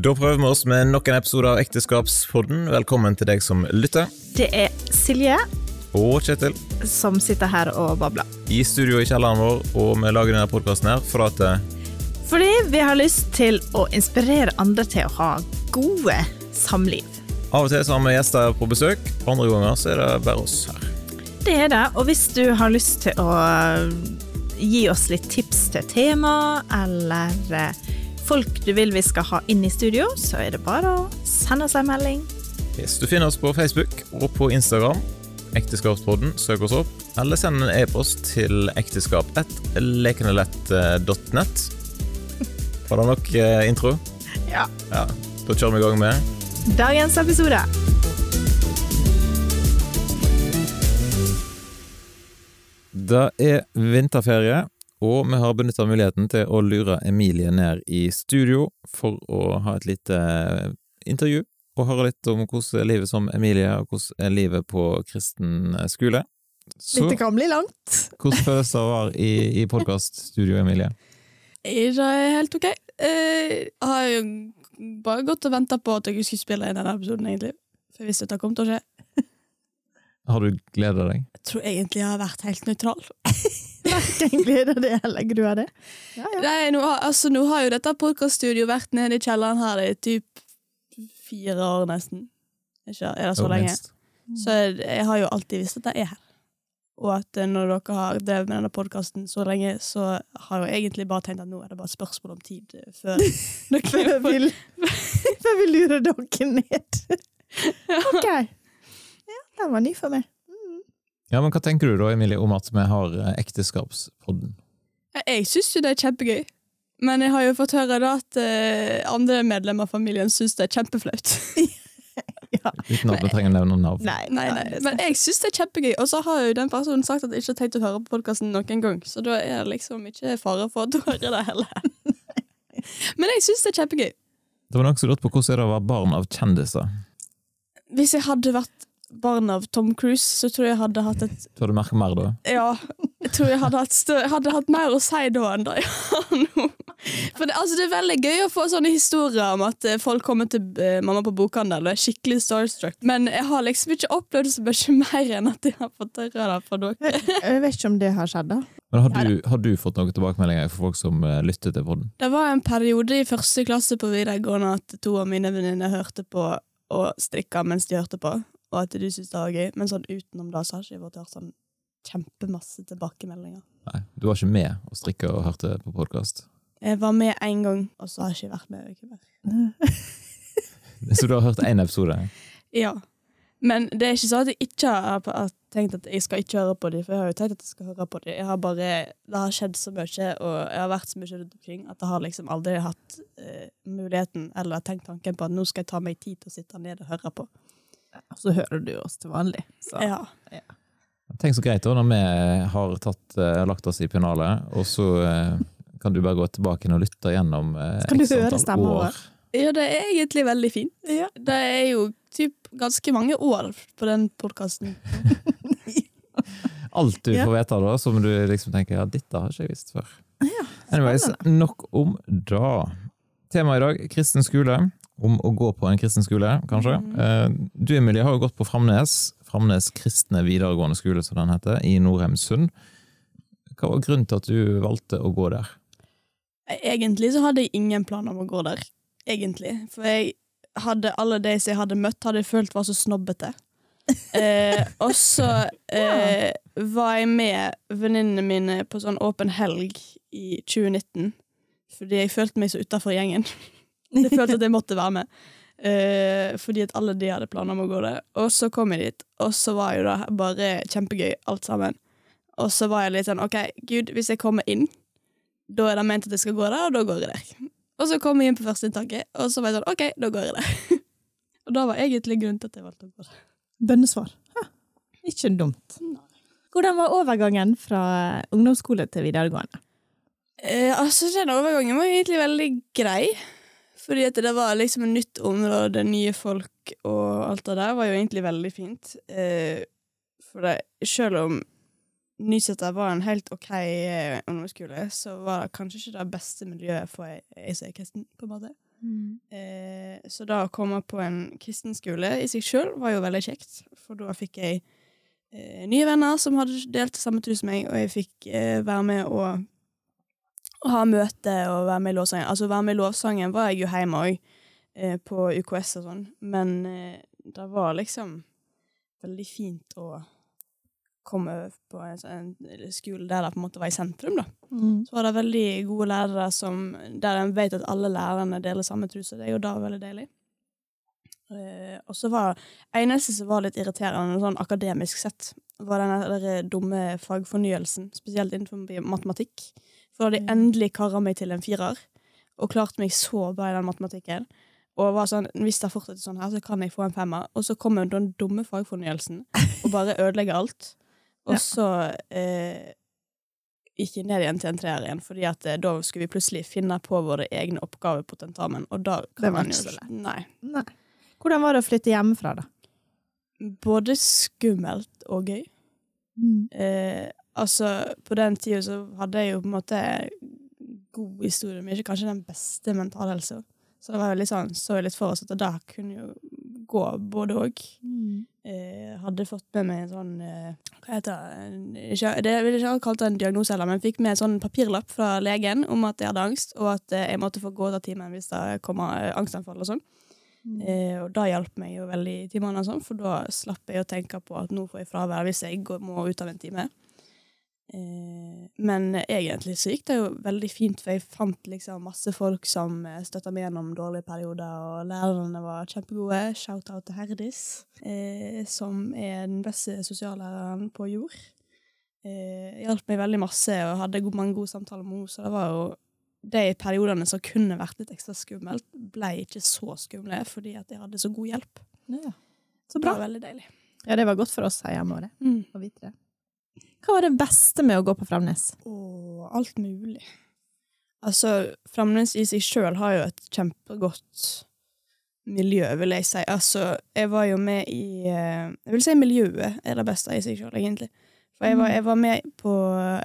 Da prøver vi oss med nok en episode av Ekteskapspodden. Velkommen til deg som lytter. Det er Silje Og Kjetil. som sitter her og babler. I studio i kjelleren vår, og vi lager denne podkasten her for at eh, Fordi vi har lyst til å inspirere andre til å ha gode samliv. av og til så har vi gjester på besøk, andre ganger så er det bare oss her. Det er det, og hvis du har lyst til å gi oss litt tips til tema, eller eh, folk du vil vi skal ha inn i studio, så er det bare å sende oss en melding. Yes, du finner oss på Facebook og på Instagram. Ekteskapspodden, søk oss opp. Eller send en e-post til ekteskap1lekenelett.net. Var det nok eh, intro? Ja. Ja, Da kjører vi i gang med Dagens episode. Det er vinterferie, og vi har benytta muligheten til å lure Emilie ned i studio for å ha et lite eh, intervju og høre litt om hvordan er livet som Emilie, og hvordan er livet på kristen eh, skole. Så Dette kan bli langt. hvordan føles det å være i, i podkaststudio, Emilie? Det er helt ok. Eh, Jeg har jo bare gått og venta på at jeg skulle spille inn denne episoden, egentlig. For jeg visste at det kom til å skje. Har du gleda deg? Jeg tror egentlig jeg har vært helt nøytral. Verken gleder det eller gruer det. Ja, ja. Nei, nå, har- altså, nå har jo dette podkaststudioet vært nede i kjelleren her i typ fire år, nesten. Ikke, er det så lenge? minst. Så jeg, jeg har jo alltid visst at jeg er her. Og at eh, når dere har drevet med denne podkasten så lenge, så har jeg egentlig bare tenkt at nå er det bare et spørsmål om tid eh, før dere vil, før vi lurer dere ned. Ok. Ja, den var ny for meg. Ja, men Hva tenker du da, Emilie, om at vi har eh, Ekteskapspodden? Jeg syns jo det er kjempegøy. Men jeg har jo fått høre da at eh, andre medlemmer av familien syns det er kjempeflaut. Uten at vi trenger å nevne noen navn. Nei, nei, nei. Men jeg syns det er kjempegøy, og så har jo den personen sagt at jeg ikke har tenkt å høre på podkasten noen gang, så da er det liksom ikke fare for at du hører det heller. Men jeg syns det er kjempegøy. Det var noen som lurte på hvordan er det å være barn av kjendiser. Hvis jeg hadde vært barn av Tom Cruise, så tror jeg jeg hadde hatt et Tror du merket mer da? Ja, jeg tror jeg hadde hatt, stø jeg hadde hatt mer å si da enn det jeg har nå. For det, altså, det er veldig gøy å få sånne historier om at eh, folk kommer til uh, mamma på bokhandel og er skikkelig starstruck, men jeg har liksom ikke opplevd så mye mer enn at jeg har fått høre det fra dere. Jeg vet ikke om det har skjedd, da. Men har du, har du fått noen tilbakemeldinger fra folk som uh, lyttet til podden? Det var en periode i første klasse på videregående at to av mine venninner hørte på og strikka mens de hørte på, og at du syns det var gøy, men sånn utenom det så har ikke jeg fått hørt sånn kjempemasse tilbakemeldinger. Nei, du var ikke med og strikka og hørte på podkast. Jeg var med én gang, og så har jeg ikke vært med ikke mer. Så du har hørt én episode? Ja. Men det er ikke sånn at jeg ikke har har tenkt at jeg skal ikke høre på dem, for jeg har jo tenkt at jeg skal høre på dem. Jeg har bare, det har skjedd så mye, og jeg har vært så mye rundt omkring, at jeg har liksom aldri hatt uh, muligheten eller tenkt tanken på at nå skal jeg ta meg tid til å sitte ned og høre på. Og så hører du oss til vanlig. Så. Ja. Tenk så greit da, når vi har tatt, eh, lagt oss i pennalet, og så eh, kan du bare gå tilbake inn og lytte gjennom eh, Kan du høre stemmen år. vår? ja, det er egentlig veldig fint. Ja. Det er jo typ ganske mange år på den podkasten. Alt du Ja. får vite da, som du liksom tenker ja, dette har ikke jeg visst før. Anyways, nok om da. Temaet i dag, kristen skole. Om å gå på en kristen skole, kanskje. Eh, Du Emilie har jo gått på Framnes, Framnes kristne videregående skole, som den heter, i Norheimsund. Hva var grunnen til at du valgte å gå der? Egentlig så hadde jeg ingen plan om å gå der. Egentlig. For jeg hadde alle de som jeg hadde møtt, hadde jeg følt var så snobbete. Eh, og så eh, var jeg med venninnene mine på sånn åpen helg i 2019. Fordi jeg følte meg så utafor gjengen. Jeg følte at jeg måtte være med. Eh, fordi at alle de hadde planer om å gå der. Og så kom jeg dit, og så var jo det bare kjempegøy, alt sammen. Og så var jeg litt sånn OK, gud, hvis jeg kommer inn, da er det ment at jeg skal gå der, og da går jeg der. Og så kom jeg inn på førsteinntaket, og så var jeg sånn OK, da går jeg der. og da var egentlig grunnen til at jeg valgte å gå der. Bønnesvar. Ha. Ikke dumt. Hvordan var overgangen fra ungdomsskole til videregående? Eh, altså, den overgangen var egentlig veldig grei. Fordi at det var liksom et nytt område, nye folk og alt det der var jo egentlig veldig fint. Eh, for det, selv om Nyseter var en helt OK eh, ungdomsskole, så var det kanskje ikke det beste miljøet for ei som er kristen, på en måte. Mm. Eh, så da å komme på en kristen skole i seg sjøl var jo veldig kjekt, for da fikk jeg eh, nye venner som hadde delt det samme tur som meg, og jeg fikk eh, være med og ha møte og være med i lovsangen. Altså være med i lovsangen var jeg jo hjemme òg, eh, på UKS og sånn, men eh, det var liksom veldig fint å komme på en, en skole der det på en måte var i sentrum. da. Mm. Så var det veldig gode lærere som, der en vet at alle lærerne deler samme truse. det er jo da veldig deilig. Uh, og så var eneste som var litt irriterende sånn akademisk sett, var den der dumme fagfornyelsen, spesielt innenfor matematikk. Da hadde jeg endelig kara meg til en firer, og klart meg så bra i den matematikken. Og var sånn, hvis det fortsetter sånn her, så kan jeg få en femmer. Og så kommer den dumme fagfornyelsen og bare ødelegger alt. Og så eh, jeg ned igjen til en treer igjen, fordi at eh, da skulle vi plutselig finne på våre egne oppgaver på tentamen, og da kan man jo Nei. Nei. Hvordan var det å flytte hjemmefra, da? Både skummelt og gøy. Mm. Eh, altså, på den tida så hadde jeg jo på en måte god historie, men ikke kanskje den beste mentalhelsa. Så det var jo litt sånn, så jeg litt for oss at det kunne jo gå både òg. Mm. Eh, hadde fått med meg en sånn eh, Hva heter det? Ikke, det vil ikke ha kalt det en diagnose heller, men fikk med en sånn papirlapp fra legen om at jeg hadde angst, og at eh, jeg måtte få gå av timen hvis det kommer eh, angstanfall og sånn. Mm. Eh, og det hjalp meg jo veldig i timene, sånn, for da slapp jeg å tenke på at nå får jeg fravær hvis jeg går, må ut av en time. Eh, men egentlig så gikk det jo veldig fint, for jeg fant liksom masse folk som eh, støtta meg gjennom dårlige perioder, og lærerne var kjempegode. Shout-out til Herdis, eh, som er den beste sosiallæreren på jord. Eh, hjalp meg veldig masse og hadde mange gode samtaler med henne, så det var jo de periodene som kunne vært litt ekstra skummelt, ble ikke så skumle fordi at jeg hadde så god hjelp. Ja. Så bra. Det var veldig deilig. Ja, det var godt for oss her hjemme òg, mm. å vite det. Hva var det beste med å gå på Framnes? Åh, alt mulig. Altså, Framnes i seg sjøl har jo et kjempegodt miljø, vil jeg si. Altså, jeg var jo med i eh, Jeg vil si miljøet er det beste i seg sjøl, egentlig. For jeg var, mm. jeg var, med på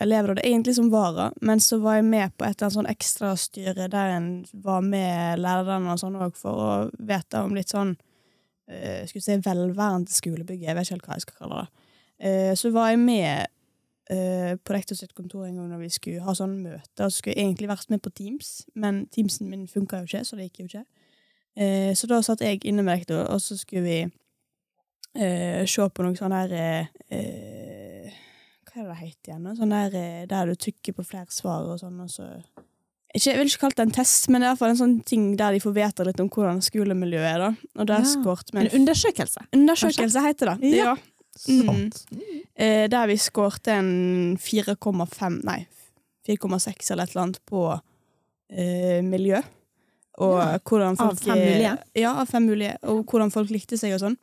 elevrådet egentlig som vara, men så var jeg med på et eller annet sånn ekstrastyre der en var med lærerne og sånn òg, for å vite om litt sånn uh, Skulle si velværende skolebygg, jeg vet ikke helt hva jeg skal kalle det. Uh, så var jeg med uh, på rektor sitt kontor en gang når vi skulle ha sånn møte. Og så skulle jeg egentlig vært med på Teams, men Teamsen min funka jo ikke, så det gikk jo ikke. Uh, så da satt jeg inne med rektor, og så skulle vi uh, se på noe sånn der Hva er det det heter igjen? Sånn der, der du trykker på flere svar og sånn, og så ikke, jeg vil ikke kalle det en test, men det er i hvert fall en sånn ting der de får vite litt om hvordan skolemiljøet er. da. Og der ja. En undersøkelse? Undersøkelse heter det. Ja. ja. Mm. Eh, der vi skårte en 4,5 Nei, 4,6 eller et eller annet på eh, miljø. Og ja. hvordan folk Av fem mulige? Ja, av fem mulige. Og hvordan folk likte seg og sånn.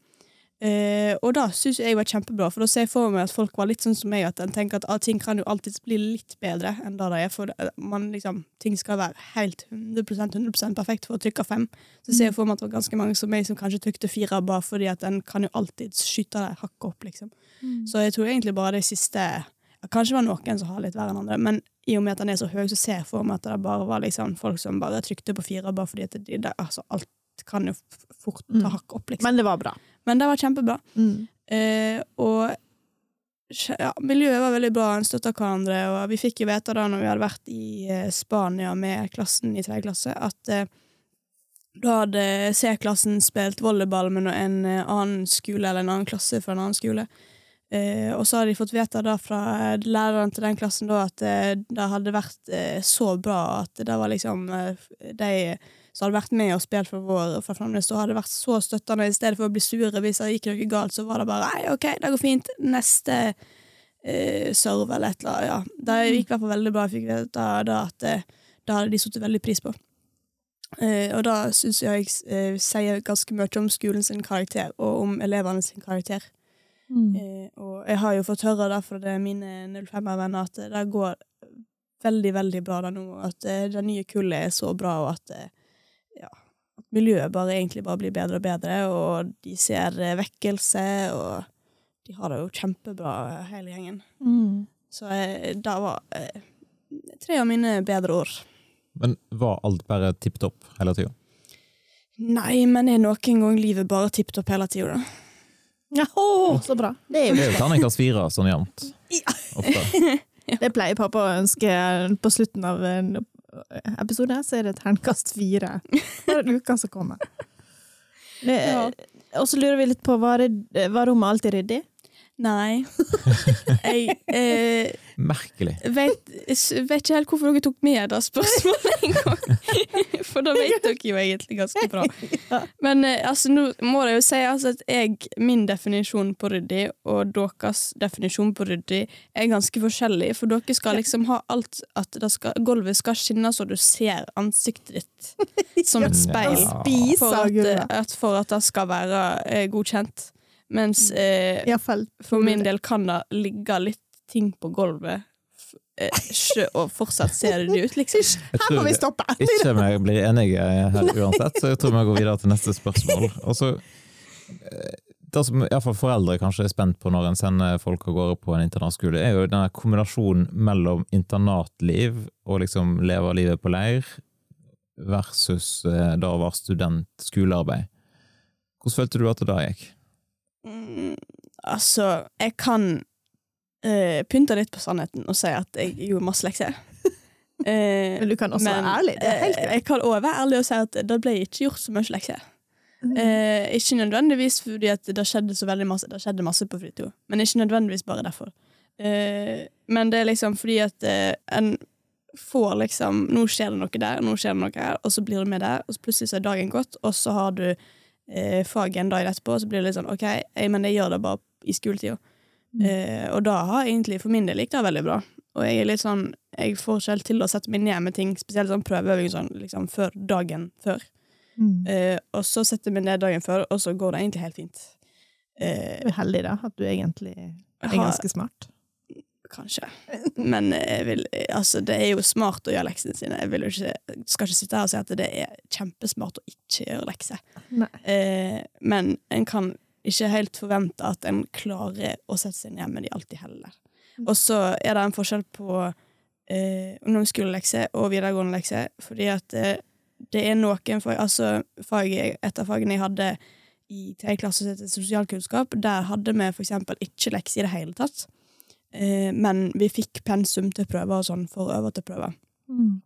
Eh, og da syns jeg var kjempebra, for da ser jeg for meg at folk var litt sånn som meg, at en tenker at ah, ting kan jo alltid bli litt bedre enn det det er. For man, liksom, ting skal være helt 100% 100% perfekt for å trykke fem. Så ser jeg for meg at det var ganske mange som meg som kanskje trykte fire bare fordi at en kan jo alltid skyte det hakket opp, liksom. Mm. Så jeg tror egentlig bare det siste Kanskje var noen som har litt verre enn andre, men i og med at den er så høy, så ser jeg for meg at det bare var liksom folk som bare trykte på fire bare fordi at det, det, altså, alt kan jo fort ta hakket hakk opp, liksom. Men det var bra. Men det var kjempebra. Mm. Eh, og ja, miljøet var veldig bra, en støtta hverandre, og vi fikk jo vite da når vi hadde vært i eh, Spania med klassen i tredje klasse, at eh, da hadde C-klassen spilt volleyball med en eh, annen skole, eller en annen klasse fra en annen skole. Eh, og så hadde de fått vite da fra læreren til den klassen da at det hadde vært så bra at det var liksom de som hadde vært med og spilt for vår for Framnes, og hadde vært så støttende i stedet for å bli sure hvis det gikk noe galt, så var det bare nei, OK, det går fint, neste eh, serve eller et eller annet. Ja. Det gikk i hvert fall veldig bra. Jeg fikk vite da at eh, det hadde de satt veldig pris på. Eh, og da syns jeg jeg eh, sier ganske mye om skolen sin karakter, og om elevene sin karakter. Mm. Eh, og jeg har jo fått høre da fra mine 05-venner at det går veldig, veldig bra da nå. At eh, det nye kullet er så bra, og at ja, at miljøet bare egentlig bare blir bedre og bedre, og de ser eh, vekkelse, og de har det jo kjempebra, eh, hele gjengen. Mm. Så eh, det var eh, tre av mine bedre år. Men var alt bare tipp topp hele tida? Nei, men er noen gang livet bare tipp topp hele tida, da? Ja, så bra. Det er jo Det er jo terningkast fire sånn jevnt. Ofte. Det pleier pappa å ønske på slutten av en episode, så er det terningkast fire for uka som kommer. Ja. Og så lurer vi litt på, var, det- var rommet alltid ryddig? Nei. Jeg eh, Merkelig. vet, vet ikke helt hvorfor dere tok med det spørsmålet en gang. For da vet dere jo egentlig ganske bra. Men eh, altså, nå må jeg jo si altså, at jeg, min definisjon på ryddig og deres definisjon på ryddig er ganske forskjellig. For dere skal liksom ha alt at det skal, gulvet skal skinne så du ser ansiktet ditt som et speil. Ja. For at, at, for at det skal være eh, godkjent. Mens eh, Iallfall. for min del kan det ligge litt ting på gulvet eh, og fortsatt ser det ut, liksom. Her må vi stoppe! ikke vi blir enige her uansett, så jeg tror vi går videre til neste spørsmål. Også, eh, det som i hvert fall foreldre kanskje er spent på når en sender folk av gårde på en internatskole, er jo denne kombinasjonen mellom internatliv og liksom leve livet på leir versus eh, da å være student, skolearbeid. Hvordan følte du at det da gikk? Mm, altså, jeg kan uh, pynte litt på sannheten og si at jeg gjorde masse lekser. uh, Men du kan også men, være ærlig. Det er helt eh, greit. Jeg kan også være ærlig og si at det ble ikke gjort så mye lekser. Mm. Eh, ikke nødvendigvis fordi det skjedde så veldig masse Det skjedde masse på fritida, men ikke nødvendigvis bare derfor. Men det er liksom fordi at en får liksom Nå skjer det noe der, nå skjer det noe her, og så blir du med der, og så plutselig så er dagen gått, og så har du eh, faget en dag etterpå, så blir det litt sånn OK, jeg, men jeg gjør det bare i skoletida. Mm. Eh, og da har jeg egentlig for min del gikk det veldig bra. Og jeg er litt sånn Jeg får ikke helt til å sette meg ned med ting, spesielt sånn prøveøving sånn, liksom, før dagen før. Mm. Eh, og så setter jeg meg ned dagen før, og så går det egentlig helt fint. Eh, Du er heldig, da, at du egentlig er ganske smart. Kanskje. Men vil, altså, det er jo smart å gjøre leksene sine. Jeg ikke, skal ikke sitte her og si at det er kjempesmart å ikke gjøre lekser. Eh, men en kan ikke helt forvente at en klarer å sette seg ned med de alltid heller. Og så er det en forskjell på eh, ungdomsskolelekse og videregående lekse, fordi at eh, det er noen fag Altså, fag, et av fagene jeg hadde i tredje klasse som heter sosialkunnskap, der hadde vi for eksempel ikke lekse i det hele tatt. Eh, men vi fikk pensum til prøver og sånn for å øve til prøver. Mm.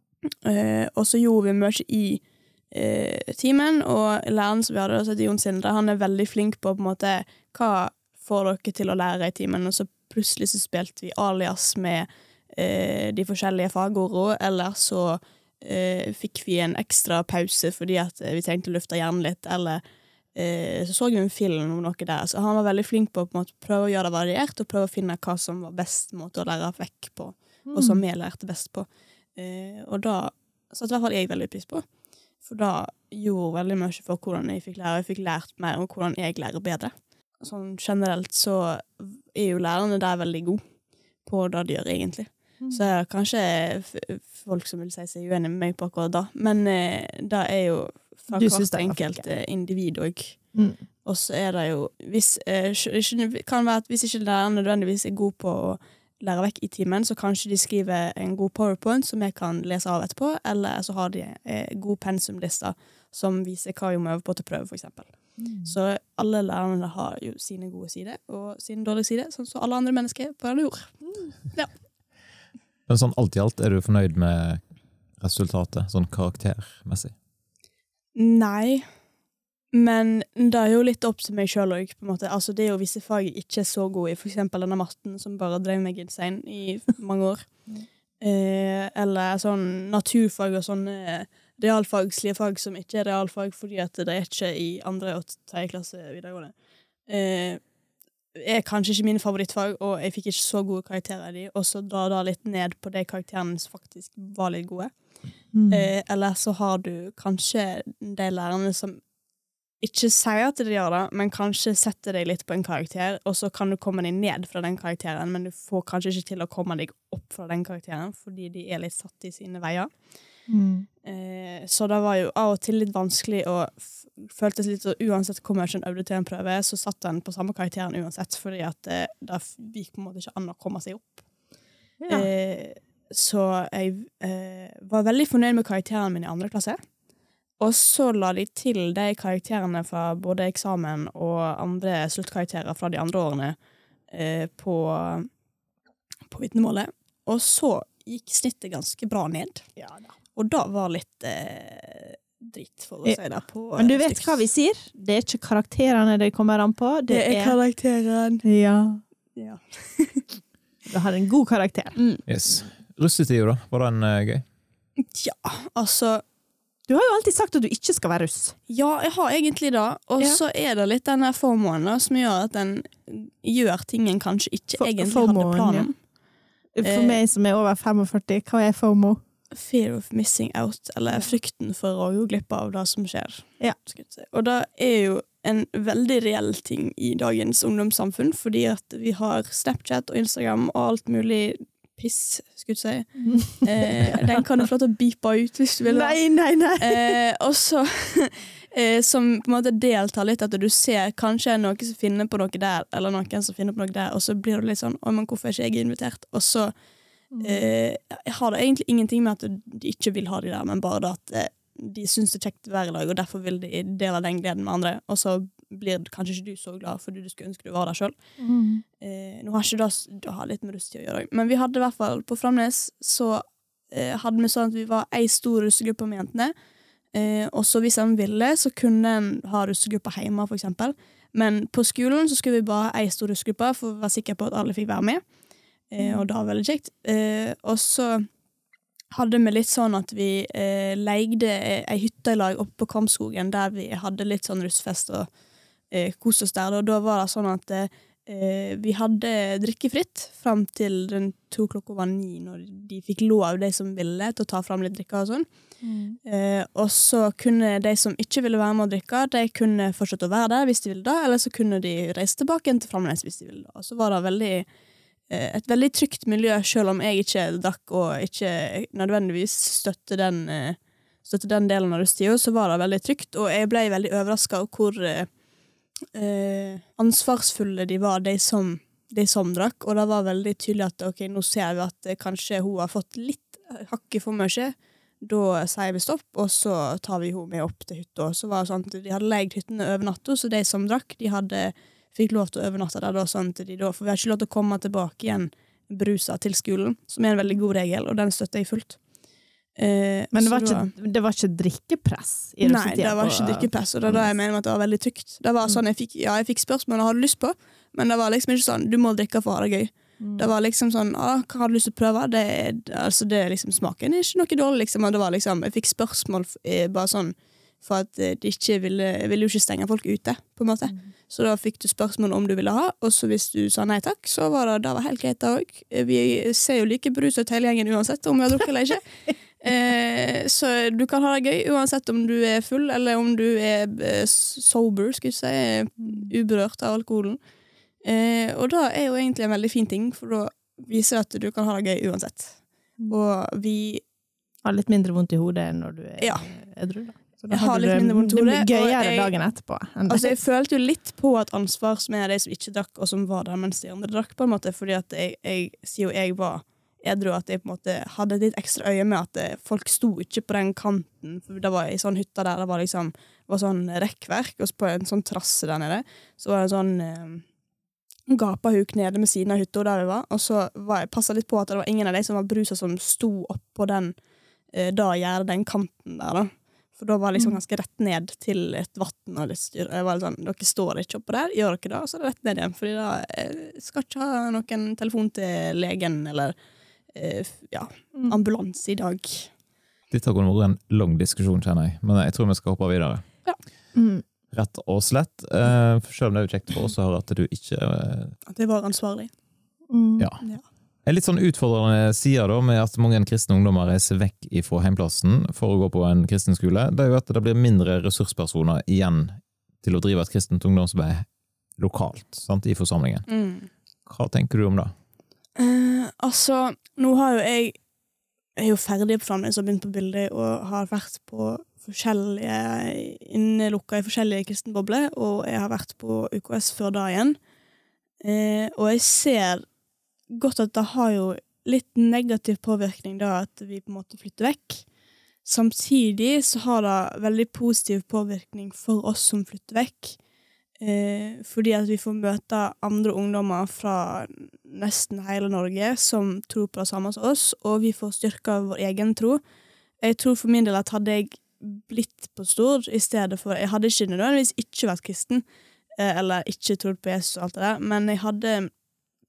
Eh, og så gjorde vi mye i eh, timen, og læreren som vi hadde, som heter Jon Sindre, han er veldig flink på på en måte hva får dere til å lære i timen, og så plutselig så spilte vi alias med eh, de forskjellige fagordene, eller så fikk vi en ekstra pause fordi at vi tenkte å lufte hjernen litt, eller så så vi en film om noe der. Så han var veldig flink på å på måte prøve å gjøre det variert, og prøve å finne hva som var best måte å lære vekk på, og som vi lærte best på. Eh, og da satte i hvert fall jeg veldig pris på. For da gjorde veldig mye for hvordan jeg fikk lære. og Jeg fikk lært mer om hvordan jeg lærer bedre. Sånn generelt så er jo lærerne der veldig gode på det de gjør, egentlig. Mm. Så kanskje folk som vil si seg uenig med meg på akkurat da, men eh, det er jo fra hvert enkelt eh, individ òg. Mm. Og så er det jo hvis, eh, kan være at hvis ikke læreren nødvendigvis er god på å lære vekk i timen, så kanskje de skriver en god powerpoint som jeg kan lese av etterpå, eller så har de eh, god pensumlister som viser hva vi må øve på til prøve, for eksempel. Så alle lærerne har jo sine gode sider og sine dårlige sider, sånn som alle andre mennesker på denne jord. Men sånn alt i alt, er du fornøyd med resultatet, sånn karaktermessig? Nei, men det er jo litt opp til meg sjøl òg. Altså, det er jo visse fag jeg ikke er så god i, eksempel denne matten som bare drev meg insane i mange år. eh, eller sånn naturfag og sånne realfagslige fag som ikke er realfag fordi at det er ikke i andre og tredje klasse videregående. Eh, er kanskje ikke mine favorittfag, og jeg fikk ikke så gode karakterer i de, og så drar da litt ned på de karakterene som faktisk var litt gode. Mm. Eh, eller så har du kanskje de lærerne som ikke sier at de gjør det, men kanskje setter deg litt på en karakter, og så kan du komme deg ned fra den karakteren, men du får kanskje ikke til å komme deg opp fra den karakteren, fordi de er litt satt i sine veier. Mm. Eh, så det var jo av og til litt vanskelig, og føltes litt så uansett hvor mye en øvde til en prøve, så satt en på samme karakteren uansett, fordi at det, det gikk på en måte ikke an å komme seg opp. Ja. Eh, så jeg eh, var veldig fornøyd med karakterene mine i andre klasse. Og så la de til de karakterene fra både eksamen og andre sluttkarakterer fra de andre årene eh, på, på vitnemålet. Og så gikk snittet ganske bra ned. Ja, da. Og da var litt eh, dritt, for å si det på Men du vet styks. hva vi sier? Det er ikke karakterene det kommer an på. Det, Det er er karakteren. Ja. Ja. Du har en god karakter. Mm. Yes. Russetida, da? Var den uh, gøy? ja, altså Du har jo alltid sagt at du ikke skal være russ. Ja, jeg har egentlig det. Og Ja. så er det litt den der formoen da, som gjør at en gjør ting en kanskje ikke For- egentlig FOMO-en, hadde planen om. For Eh. meg som er over 45, hva er FOMO? Fear of missing out, eller frykten for å gå glipp av det som skjer. Ja. Og det er jo en veldig reell ting i dagens ungdomssamfunn, fordi at vi har Snapchat og Instagram og alt mulig piss, skulle jeg si. Eh, den kan du få lov til å beepe ut hvis du vil. Nei, nei, nei! Eh, og så eh, Som på en måte deltar litt, at du ser kanskje noen som finner på noe der, eller noen som finner på noe der, og så blir du litt sånn Å, men hvorfor er ikke jeg invitert? Og så eh, har det egentlig ingenting med at de ikke vil ha de der, men bare det at eh, de syns det er kjekt å være i lag, og derfor vil de dele den gleden med andre. Og så blir kanskje ikke du så glad fordi du skulle ønske du var der sjøl. Mm. Eh, nå har ikke det, det har litt med russetid å gjøre òg, men vi hadde i hvert fall på Framnes så eh, hadde vi sånn at vi var ei stor russegruppe med jentene. Eh, og så hvis en ville, så kunne en ha russegruppa hjemme, for eksempel. Men på skolen så skulle vi bare ha ei stor russegruppe for å være sikker på at alle fikk være med. Eh, og det var veldig kjekt. Eh, og så hadde vi litt sånn at vi eh, leide ei hytte i lag oppe på Kramskogen der vi hadde litt sånn russfest og eh, kos oss der. Og da var det sånn at eh, vi hadde drikkefritt fram til den to klokka var ni, når de fikk lov, de som ville, til å ta fram litt drikke og sånn. Eh, og så kunne de som ikke ville være med å drikke, de kunne fortsette å være der hvis de ville da, eller så kunne de reise tilbake igjen til Framnes hvis de ville da. Og så var det veldig, et veldig trygt miljø, selv om jeg ikke drakk og ikke nødvendigvis støtte den, eh, støtte den delen av russetida, så var det veldig trygt, og jeg ble veldig overraska over hvor eh, eh, ansvarsfulle de var, de som, de som drakk, og det var veldig tydelig at ok, nå ser vi at eh, kanskje hun har fått litt hakket for mye. Da sier vi stopp, og så tar vi henne med opp til hytta. Så sånn De hadde leid hyttene over natta, så de som drakk, de hadde, fikk lov til å overnatte der. Da, sånn til de da, for vi har ikke lov til å komme tilbake igjen brusa til skolen, som er en veldig god regel, og den støtter jeg fullt. Eh, Men det var, da- ikke, det var ikke drikkepress i Nei, det var ikke drikkepress, og det er da jeg mener at det var veldig trygt. Det var sånn, jeg fikk, ja, jeg fikk spørsmål jeg hadde lyst på, men det var liksom ikke sånn du må drikke for å ha det gøy. Mm. Det var liksom sånn ah, hva har du lyst til å prøve? Det, er- altså, det er liksom Smaken er ikke noe dårlig, liksom. Og det var liksom, jeg fikk spørsmål eh, bare sånn for at eh, de ikke ville, ville jo ikke stenge folk ute, på en måte. Så da fikk du spørsmål om du ville ha, og så hvis du sa nei takk, så var det, det var helt greit, det òg. Vi ser jo like brus ut hele gjengen uansett om vi har drukket eller ikke. Eh, så du kan ha det gøy uansett om du er full, eller om du er eh, sober, skal jeg si, uberørt av alkoholen. Eh, og det er jo egentlig en veldig fin ting, for da viser det at du kan ha det gøy uansett. Og vi Har litt mindre vondt i hodet når du er Ja. edru, da. Jeg har litt mindre vondt i Det hodet, gøyere jeg- dagen etterpå. Altså, jeg følte jo litt på et ansvar som er de som ikke drakk, og som var der mens de andre drakk, på en måte, fordi at jeg, jeg jo jeg var edru, at jeg på en måte hadde et litt ekstra øye med at det, folk sto ikke på den kanten, for det var ei sånn hytte der det var liksom var sånn rekkverk, og så på en sånn trasse der nede, så var det en sånn eh, gapahuk nede med siden av hytta der vi var, og så var jeg passa litt på at det var ingen av de som var brusa som sto oppå den eh, da gjerdet, den kanten der, da. For da var det liksom ganske rett ned til et vann og litt styr. Jeg var litt sånn, Dere står ikke oppå der, gjør dere det? Og så er det rett ned igjen. Fordi da jeg skal ikke ha noen telefon til legen eller eh, ja, Mm. ambulanse i dag. Dette kunne vært en lang diskusjon, kjenner jeg, men jeg tror vi skal hoppe videre. Mm. Rett og slett. Eh, selv om det er kjekt for oss å høre at du ikke eh, At jeg var ansvarlig. Mm. Ja. Ja. En litt sånn utfordrende side da, med at mange kristne ungdommer reiser vekk fra heimplassen for å gå på en kristen skole, det er jo at det blir mindre ressurspersoner igjen til å drive et kristent ungdomsarbeid lokalt, sant, i forsamlingen. Mm. Hva tenker du om det? Eh, altså, nå har jo jeg Jeg er jo ferdig på Framnes og begynt på bildet og har vært på forskjellige innelukka i forskjellige kristenbobler, og jeg har vært på UKS før da igjen. Eh, og jeg ser godt at det har jo litt negativ påvirkning da at vi på en måte flytter vekk. samtidig så har det veldig positiv påvirkning for oss som flytter vekk. Eh, fordi at vi får møte andre ungdommer fra nesten hele Norge som tror på det samme som oss, og vi får styrka vår egen tro. Jeg tror for min del at hadde jeg blitt på Stord i stedet for Jeg hadde ikke nødvendigvis ikke vært kristen, eh, eller ikke trodd på Jesus og alt det der, men jeg hadde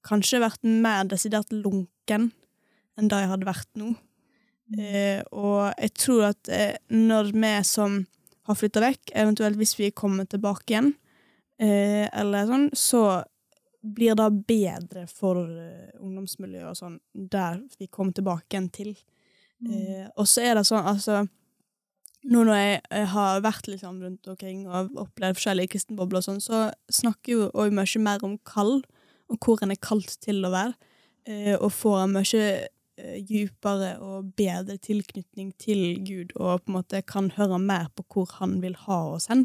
kanskje vært mer desidert lunken enn det jeg hadde vært nå. Eh, og jeg tror at eh, når vi som har flytta vekk, eventuelt hvis vi kommer tilbake igjen, eh, eller sånn, så blir det bedre for uh, ungdomsmiljøet og sånn, der vi kommer tilbake igjen til. Mm. Eh, og så er det sånn, altså Nå når jeg, jeg har vært liksom rundt omkring og opplevd forskjellige kristenbobler og sånn, så snakker jo òg mye mer om kall, og hvor en er kalt til å være, eh, og får en mye Eh, djupere og bedre tilknytning til Gud, og på en måte kan høre mer på hvor han vil ha oss hen.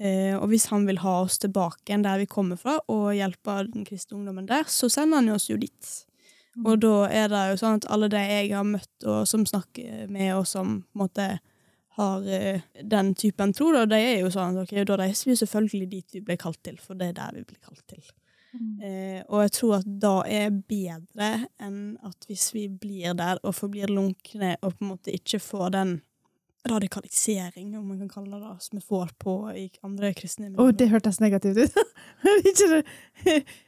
Eh, og hvis han vil ha oss tilbake igjen der vi kommer fra, og hjelpe den kristne ungdommen der, så sender han oss jo dit. Mm. Og da er det jo sånn at alle de jeg har møtt, og som snakker med, og som på en måte har den typen tro, da, de er jo sånn at okay, da reiser vi selvfølgelig dit vi ble kalt til, for det er der vi blir kalt til. Mm. Eh, og jeg tror at da er bedre enn at hvis vi blir der og forblir lunkne og på en måte ikke får den radikalisering, om man kan kalle det det, som vi får på i andre kristne miljøer. Oh, det hørtes negativt ut!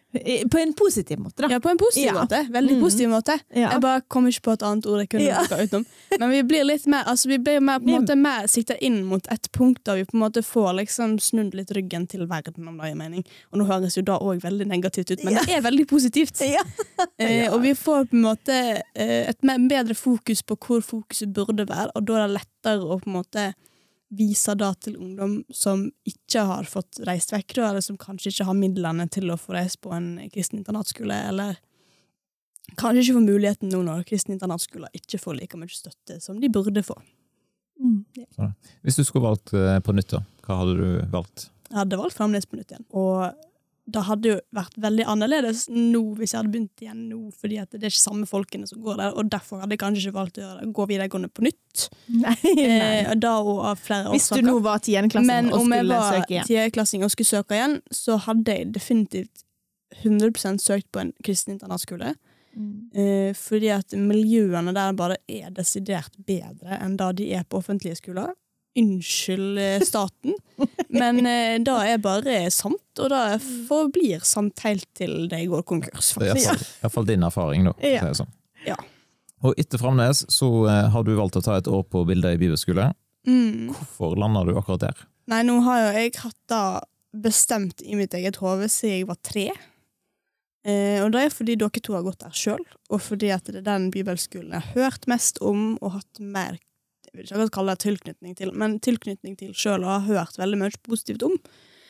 på en positiv måte, da. Ja, på en positiv ja. måte. Veldig mm. positiv måte. Ja. Jeg bare kom ikke på et annet ord jeg kunne ja. bruke utenom. Men vi blir litt mer altså vi blir mer, på en måte mer sikta inn mot et punkt der vi på en måte får liksom snudd litt ryggen til verden, om det gir mening. Og nå høres jo da òg veldig negativt ut, men det er veldig positivt. eh, og vi får på en måte eh, et bedre fokus på hvor fokuset burde være, og da er det lettere å på en måte viser da til ungdom som ikke har fått reist vekk, eller som kanskje ikke har midlene til å få reist på en kristen internatskole, eller kanskje ikke får muligheten nå når kristne internatskoler ikke får like mye støtte som de burde få. Mm, ja. Hvis du skulle valgt eh, på nytt, da, hva hadde du valgt? Jeg hadde valgt Framnes på nytt igjen. Og det hadde jo vært veldig annerledes nå hvis jeg hadde begynt igjen nå, fordi det er ikke samme folkene som går der, og derfor hadde jeg kanskje ikke valgt å gjøre det, gå videregående på nytt. Nei, nei. Eh, da og av flere Hvis du nå var tiendeklassing og skulle søke igjen. Men om jeg var tiendeklassing og skulle søke igjen, så hadde jeg definitivt 100% søkt på en kristen internatskole. Mm. Eh, fordi at miljøene der bare er desidert bedre enn da de er på offentlige skoler. Unnskyld eh, staten, men eh, det er bare sant, og det forblir sant helt til de går konkurs. Er iallfall din erfaring, da. Ja. Sånn. ja. Og etter Framnes så eh, har du valgt å ta et år på bilder i bibelskole. Mm. Hvorfor landa du akkurat der? Nei, nå har jo jeg hatt det bestemt i mitt eget hode siden jeg var tre. Eh, og det er fordi dere to har gått der sjøl, og fordi at det er den bibelskolen jeg har hørt mest om og hatt mer vil ikke kalle det tilknytning til, men tilknytning til sjøl og har hørt veldig mye positivt om.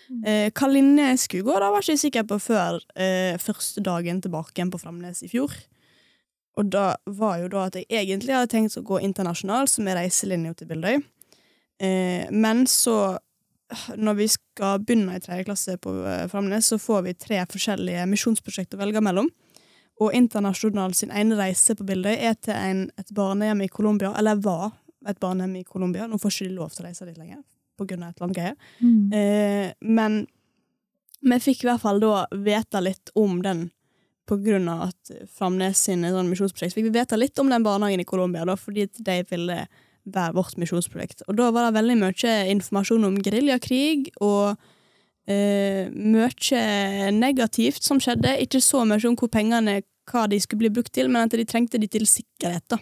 Mm. Eh, hva linje jeg skulle gå, da var jeg ikke sikker på før eh, første dagen tilbake igjen på Framnes i fjor. Og da var jo da at jeg egentlig hadde tenkt å gå internasjonal, som er reiselinja til Bildøy. Eh, men så, når vi skal begynne i tredje klasse på eh, Framnes, så får vi tre forskjellige misjonsprosjekter å velge mellom. Og Internasjonal sin ene reise på Bildøy er til en, et barnehjem i Colombia, eller var et barnehjem i Colombia. Nå får ikke de lov til å reise dit lenger pga. et eller annet greie. Mm. Eh, men vi fikk i hvert fall da vite litt om den av at Framnes sine sånn misjonsprosjekt fikk vi vite litt om den barnehagen i Colombia, da, fordi de ville være vårt misjonsprosjekt. Og da var det veldig mye informasjon om geriljakrig og eh, mye negativt som skjedde. Ikke så mye om hvor pengene hva de skulle bli brukt til, men at de trengte de til sikkerhet. da.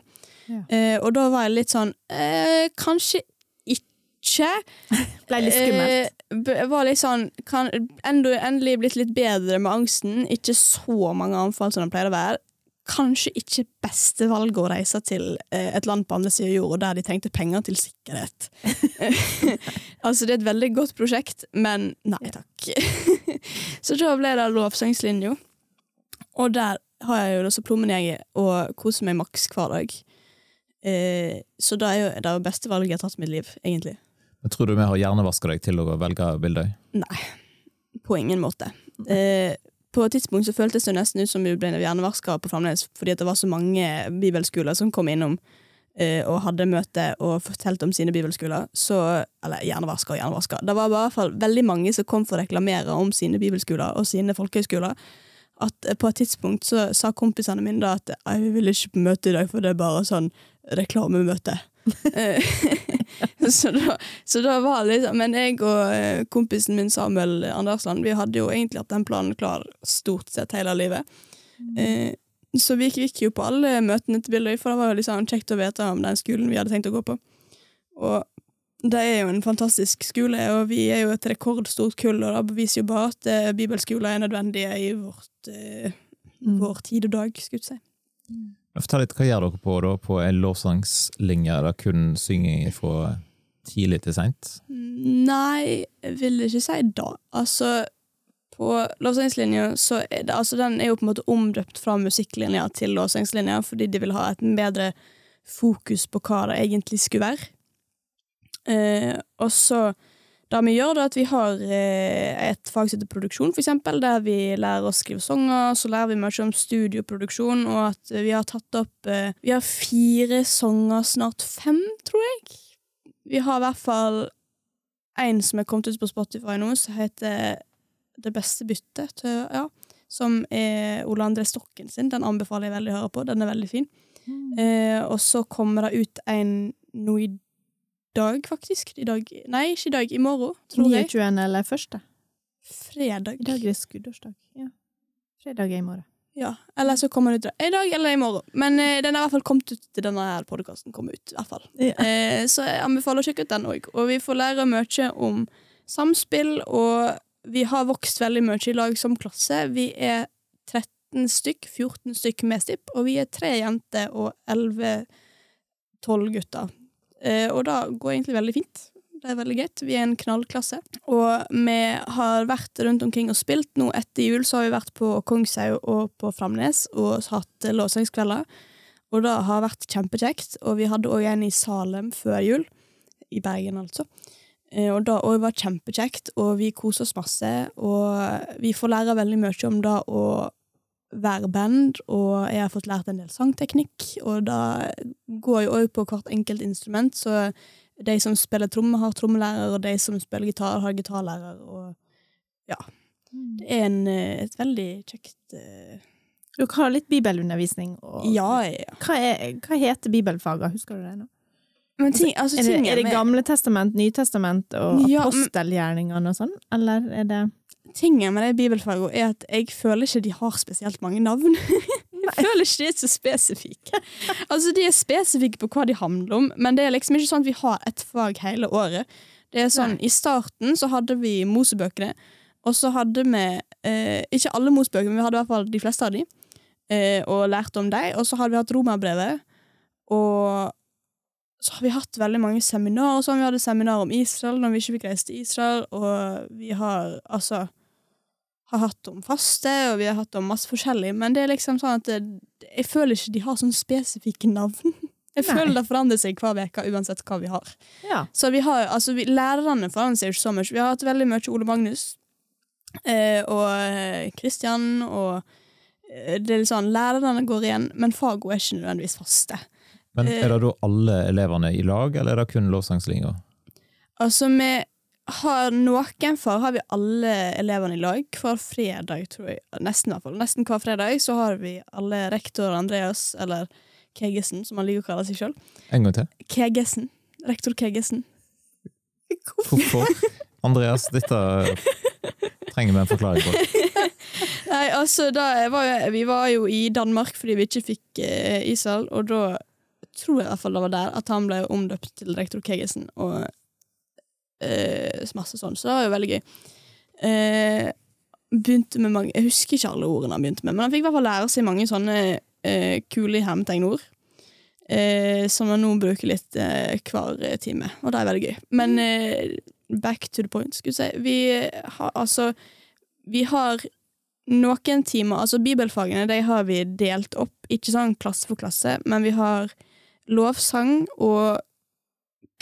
Eh, og da var jeg litt sånn eh, Kanskje ikke. Ble litt skummelt. Eh, var litt sånn kan, Endelig blitt litt bedre med angsten. Ikke så mange anfall som det pleier å være. Kanskje ikke beste valget å reise til eh, et land på andre siden av jorda der de trengte penger til sikkerhet. altså, det er et veldig godt prosjekt, men nei takk. så da ble det lovsangslinja. Og der har jeg jo også så plommen jeg og koser meg maks hver dag. Eh, så det er jo det beste valget jeg har tatt i mitt liv, egentlig. Men Tror du vi har hjernevaska deg til å velge Bildøy? Nei, på ingen måte. Eh, på et tidspunkt så føltes det nesten ut som vi ble hjernevaska på Framnes, fordi det var så mange bibelskoler som kom innom. eh, og hadde møte og fortalte om sine bibelskoler, så Eller hjernevaska og hjernevaska. Det var i hvert fall veldig mange som kom for å reklamere om sine bibelskoler og sine folkehøyskoler. At på et tidspunkt så sa kompisene mine da at jeg vil ikke på møte i dag, for det er bare sånn reklamemøte. så, da, så da var liksom Men jeg og eh, kompisen min Samuel Andersland Vi hadde jo egentlig hatt den planen klar stort sett hele livet. Mm. Eh, så vi gikk jo på alle møtene til Billøy, for det var jo liksom kjekt å vite om den skolen vi hadde tenkt å gå på. Og det er jo en fantastisk skole, og vi er jo et rekordstort kull, og det beviser jo bare at eh, bibelskoler er nødvendige i vårt, eh, mm. vår tid og dag, skulle jeg si. Mm. Fortell litt, Hva gjør dere på da, på en lovsangslinje? Er det kun synging fra tidlig til seint? Nei, jeg vil ikke si da. Altså, på lovsangslinja så er det altså Den er jo på en måte omdøpt fra musikklinja til lovsangslinja fordi de vil ha et bedre fokus på hva det egentlig skulle være. Eh, og så det vi gjør, er at vi har eh, et fag som heter produksjon, eksempel, der vi lærer å skrive sanger. Så lærer vi mye om studioproduksjon, og at vi har tatt opp eh, Vi har fire sanger, snart fem, tror jeg. Vi har i hvert fall en som er kommet ut på Spotify nå, som heter Det beste byttet, ja. Som er Ole André Stokken sin. Den anbefaler jeg veldig å høre på. Den er veldig fin. Mm. Eh, og så kommer det ut en nå i dag, faktisk. I dag Nei, ikke i dag. I morgen, tror 29. jeg. 29. eller første? Fredag. I dag er det skuddårsdag. Ja. Fredag er i morgen. Ja, Eller så kommer den ut i dag eller i morgen. Men eh, den er i hvert fall kommet ut til denne her podkasten kom ut. i hvert fall. Ja. Eh, så jeg anbefaler å sjekke ut den òg. Og vi får lære mye om samspill, og vi har vokst veldig mye i lag som klasse. Vi er 13 stykk, 14 stykk med stipp, og vi er tre jenter og 11-12 gutter. Eh, og det går egentlig veldig fint. Det er veldig greit. Vi er en knallklasse. Og vi har vært rundt omkring og spilt. Nå etter jul så har vi vært på Kongshaug og på Framnes og hatt låsangskvelder. Og det har vært kjempekjekt. Og vi hadde òg en i Salem før jul. I Bergen, altså. Eh, og det òg var kjempekjekt, og vi koser oss masse. Og vi får lære veldig mye om det å være band, og jeg har fått lært en del sangteknikk. Og da går jeg òg på hvert enkelt instrument, så de som spiller tromme, har trommelærer, og de som spiller gitar, har gitarlærer, og ja. Mm. Det er en, eh, et veldig kjekt uh... Dere har litt bibelundervisning. Og... Ja, ja. Hva, er, hva heter bibelfaget, husker du det nå? Ting, altså, er, det, er det Gamle testament, Nytestament og ja, apostelgjerningene og sånn, eller er det tingen med det bibelfagene er at jeg føler ikke de har spesielt mange navn. jeg føler ikke de er så spesifikke. Altså, De er spesifikke på hva de handler om, men det er liksom ikke sånn at vi har ett fag hele året. Det er sånn, I starten så hadde vi Mosebøkene, og så hadde vi eh, Ikke alle Mosebøkene, men vi hadde i hvert fall de fleste av de, eh, og lærte om dem. Og så hadde vi hatt Romerbrevet, og så har vi hatt veldig mange seminarer. Sånn. Vi hadde seminar om Israel når vi ikke fikk reise til Israel, og vi har altså har hatt om faste, og vi har hatt om masse forskjellig, men det er liksom sånn at det, jeg føler ikke de har sånn spesifikke navn. Jeg føler Nei. det forandrer seg hver uke, uansett hva vi har. Ja. Så vi har, altså vi, Lærerne forandrer seg ikke så mye. Vi har hatt veldig mye Ole Magnus eh, og Kristian, eh, og eh, det er litt sånn, Lærerne går igjen, men fagene er ikke nødvendigvis faste. Men Er det da alle elevene i lag, eller er det kun lovsangslinja? Altså, med har noen fag har vi alle elevene i lag. Hver fredag, tror jeg. Nesten, i hvert fall. Nesten hver fredag så har vi alle rektor Andreas, eller Kegesen, som han liker å kalle seg sjøl. En gang til. Kegesen. Rektor Kegesen. Hvorfor? Andreas, dette trenger vi en forklaring på. Nei, altså, var jo, Vi var jo i Danmark fordi vi ikke fikk eh, Israel, og da tror jeg i hvert fall det var der at han ble omdøpt til rektor Kegesen. Og eh, masse sånn, så det var jo veldig gøy. Eh, begynte med mange Jeg husker ikke alle ordene han begynte med, men han fikk i hvert fall lære seg mange sånne eh, kule hermetegnord. Eh, som han nå bruker litt eh, hver time, og det er veldig gøy. Men eh, back to the point, skulle jeg si. Vi har altså Vi har noen timer Altså, bibelfagene de har vi delt opp, ikke sånn klasse for klasse, men vi har lovsang og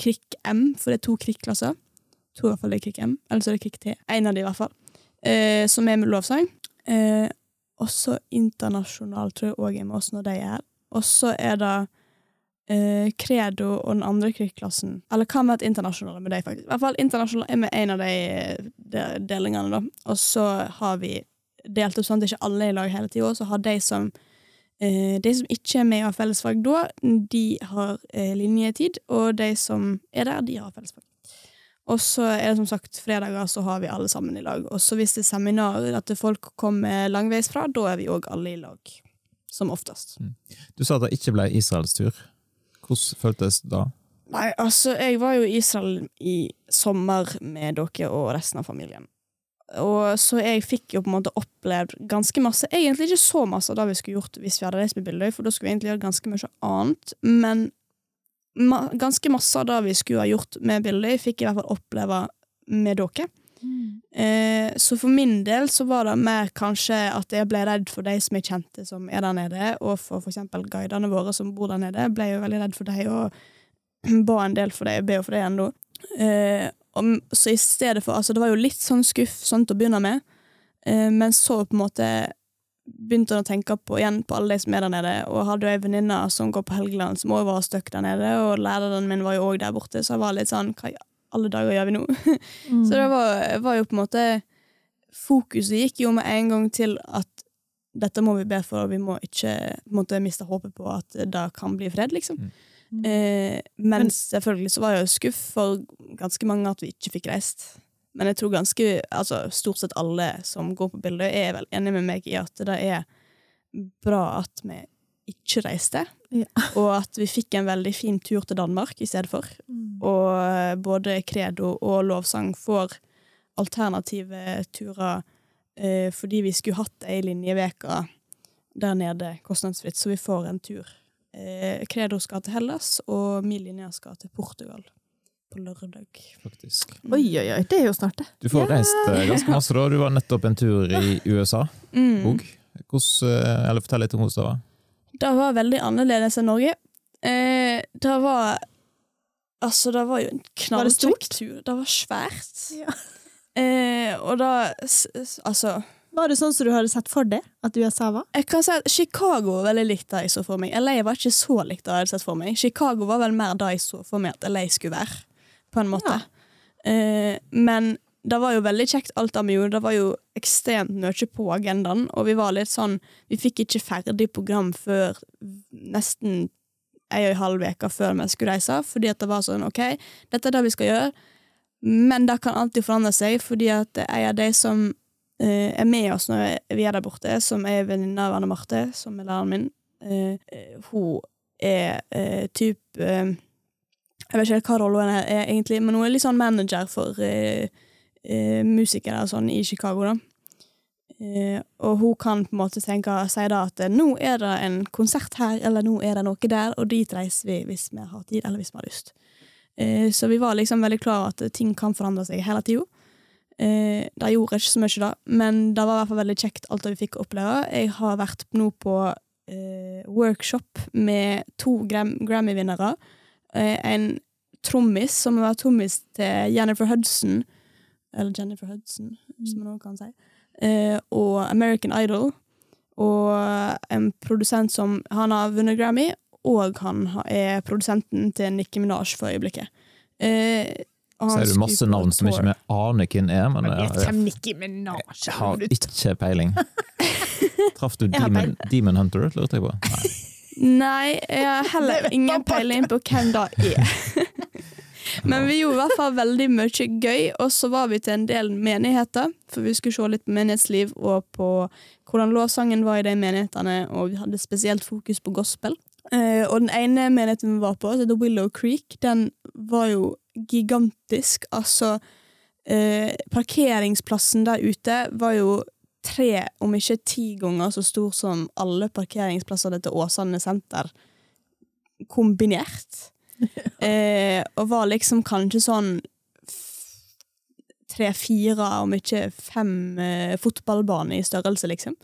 Krikk M, for det er to krikklasser To i hvert fall det er Krik M, eller så er det Krik T. En av de i hvert fall. Eh, som er med lovsang. Eh, også internasjonal tror jeg òg er med oss når de er her. Og så er det eh, Credo og den andre krigsklassen Eller hva med et internasjonale med de, faktisk? I hvert fall internasjonale er med en av de, de delingene, da. Og så har vi delt opp sånn at ikke alle er i lag hele tida, så har de som eh, de som ikke er med og har fellesfag da, de har eh, linjetid, og de som er der, de har fellesfag. Og så er det som sagt fredager, så har vi alle sammen i lag. Og så hvis det er seminar at folk kommer langveis fra, da er vi òg alle i lag. Som oftest. Mm. Du sa at det ikke ble Israels tur. Hvordan føltes det da? Nei, altså, jeg var jo i Israel i sommer med dere og resten av familien. Og så jeg fikk jo på en måte opplevd ganske masse. Egentlig ikke så masse av det vi skulle gjort hvis vi hadde reist med Bildøy, for da skulle vi egentlig gjøre ganske mye annet. Men ma ganske masse av det vi skulle ha gjort med Bildøy, fikk jeg i hvert fall oppleve med dere. Mm. Eh, så for min del så var det mer kanskje at jeg ble redd for de som jeg kjente som er der nede, og for f.eks. guidene våre som bor der nede, ble jo veldig redd for dem og ba en del for dem, jeg ber jo for dem ennå. Eh, så i stedet for Altså, det var jo litt sånn skuff sånn til å begynne med, eh, men så på en måte begynte å tenke på, igjen på alle de som er der nede, og hadde jo ei venninne som går på Helgeland, som òg var stuck der nede, og læreren min var jo òg der borte, så jeg var litt sånn Hva i alle dager gjør vi nå? Mm. så det var, var, jo på en måte Fokuset gikk jo med en gang til at dette må vi be for, og vi må ikke på en måte miste håpet på at det kan bli fred, liksom. Mm. Eh, men selvfølgelig så var jeg jo skuff for ganske mange at vi ikke fikk reist. Men jeg tror ganske, altså stort sett alle som går på bildet, er vel enig med meg i at det er bra at vi ikke reiste, ja. og at vi fikk en veldig fin tur til Danmark i stedet for. Mm. Og eh, både Credo og Lovsang får alternative turer eh, fordi vi skulle hatt ei linjeveke der nede kostnadsfritt, så vi får en tur. Eh, Credo skal til Hellas, og min linje skal til Portugal på lørdag. Faktisk. Oi, oi, oi, det er jo snart, det. Du får ja. reist uh, ganske masse, da. Du var nettopp en tur i USA mm. Hvordan, uh, eller Fortell litt om hvordan det var. Det var veldig annerledes enn Norge. Eh, det var Altså, det var jo en knallkjekk tur. Det var svært. Ja. Eh, og da Altså var det sånn som du hadde sett for deg at USA var? Jeg kan si at Chicago var veldig likt det jeg så for meg. LA var ikke så likt det jeg hadde sett for meg. Chicago var vel mer det jeg så for meg at LA skulle være på en måte. Ja. Eh, men det var jo veldig kjekt alt vi gjorde. Det var jo ekstremt mye på agendaen, og vi var litt sånn Vi fikk ikke ferdig program før nesten ei og en halv uke før vi skulle reise, fordi at det var sånn OK, dette er det vi skal gjøre, men det kan alltid forandre seg, fordi at en av de som er med oss når vi er der borte, som er venninne av Anne Marte, som er læreren min, eh, eh hun er uh, type eh, jeg vet ikke hva rollen er, er egentlig, men hun er litt sånn manager for eh, eh, musikere og sånn i Chicago, da. Uh, og hun kan på en måte tenke, si da at eh, nå er det en konsert her, eller nå er det noe der, og dit reiser vi hvis vi har tid, eller hvis vi har lyst. Uh, så vi var liksom veldig klar over at ting kan forandre seg hele tida. Eh, det gjorde ikke så mye da, men det var i hvert fall veldig kjekt alt det vi fikk oppleve. Jeg har vært nå på workshop med to Grammy-vinnere Eh, en trommis som var trommis til Jennifer Hudson, eller Jennifer Hudson, som man også kan si, eh, og American Idol. Og en produsent som Han har vunnet Grammy, og han er produsenten til Nikki Minaj for øyeblikket. Eh, Sier det masse navn som ikke vi aner hvem er? Men, men jeg, jeg, Nicki Minaj, jeg har ikke peiling. Traff du Demon, Demon Hunter, lurte jeg på? Nei. Nei, jeg har heller ingen peiling på hvem det er. Men vi gjorde i hvert fall veldig mye gøy, og så var vi til en del menigheter. For vi skulle se litt på menighetsliv og på hvordan lovsangen var i de menighetene, og vi hadde spesielt fokus på gospel. Eh, og den ene menigheten vi var på, The Willow Creek, den var jo gigantisk. Altså, eh, parkeringsplassen der ute var jo tre, om ikke ti ganger så stor som alle parkeringsplassene til Åsane senter kombinert. eh, og var liksom kanskje sånn tre-fire, om ikke fem eh, fotballbaner i størrelse, liksom.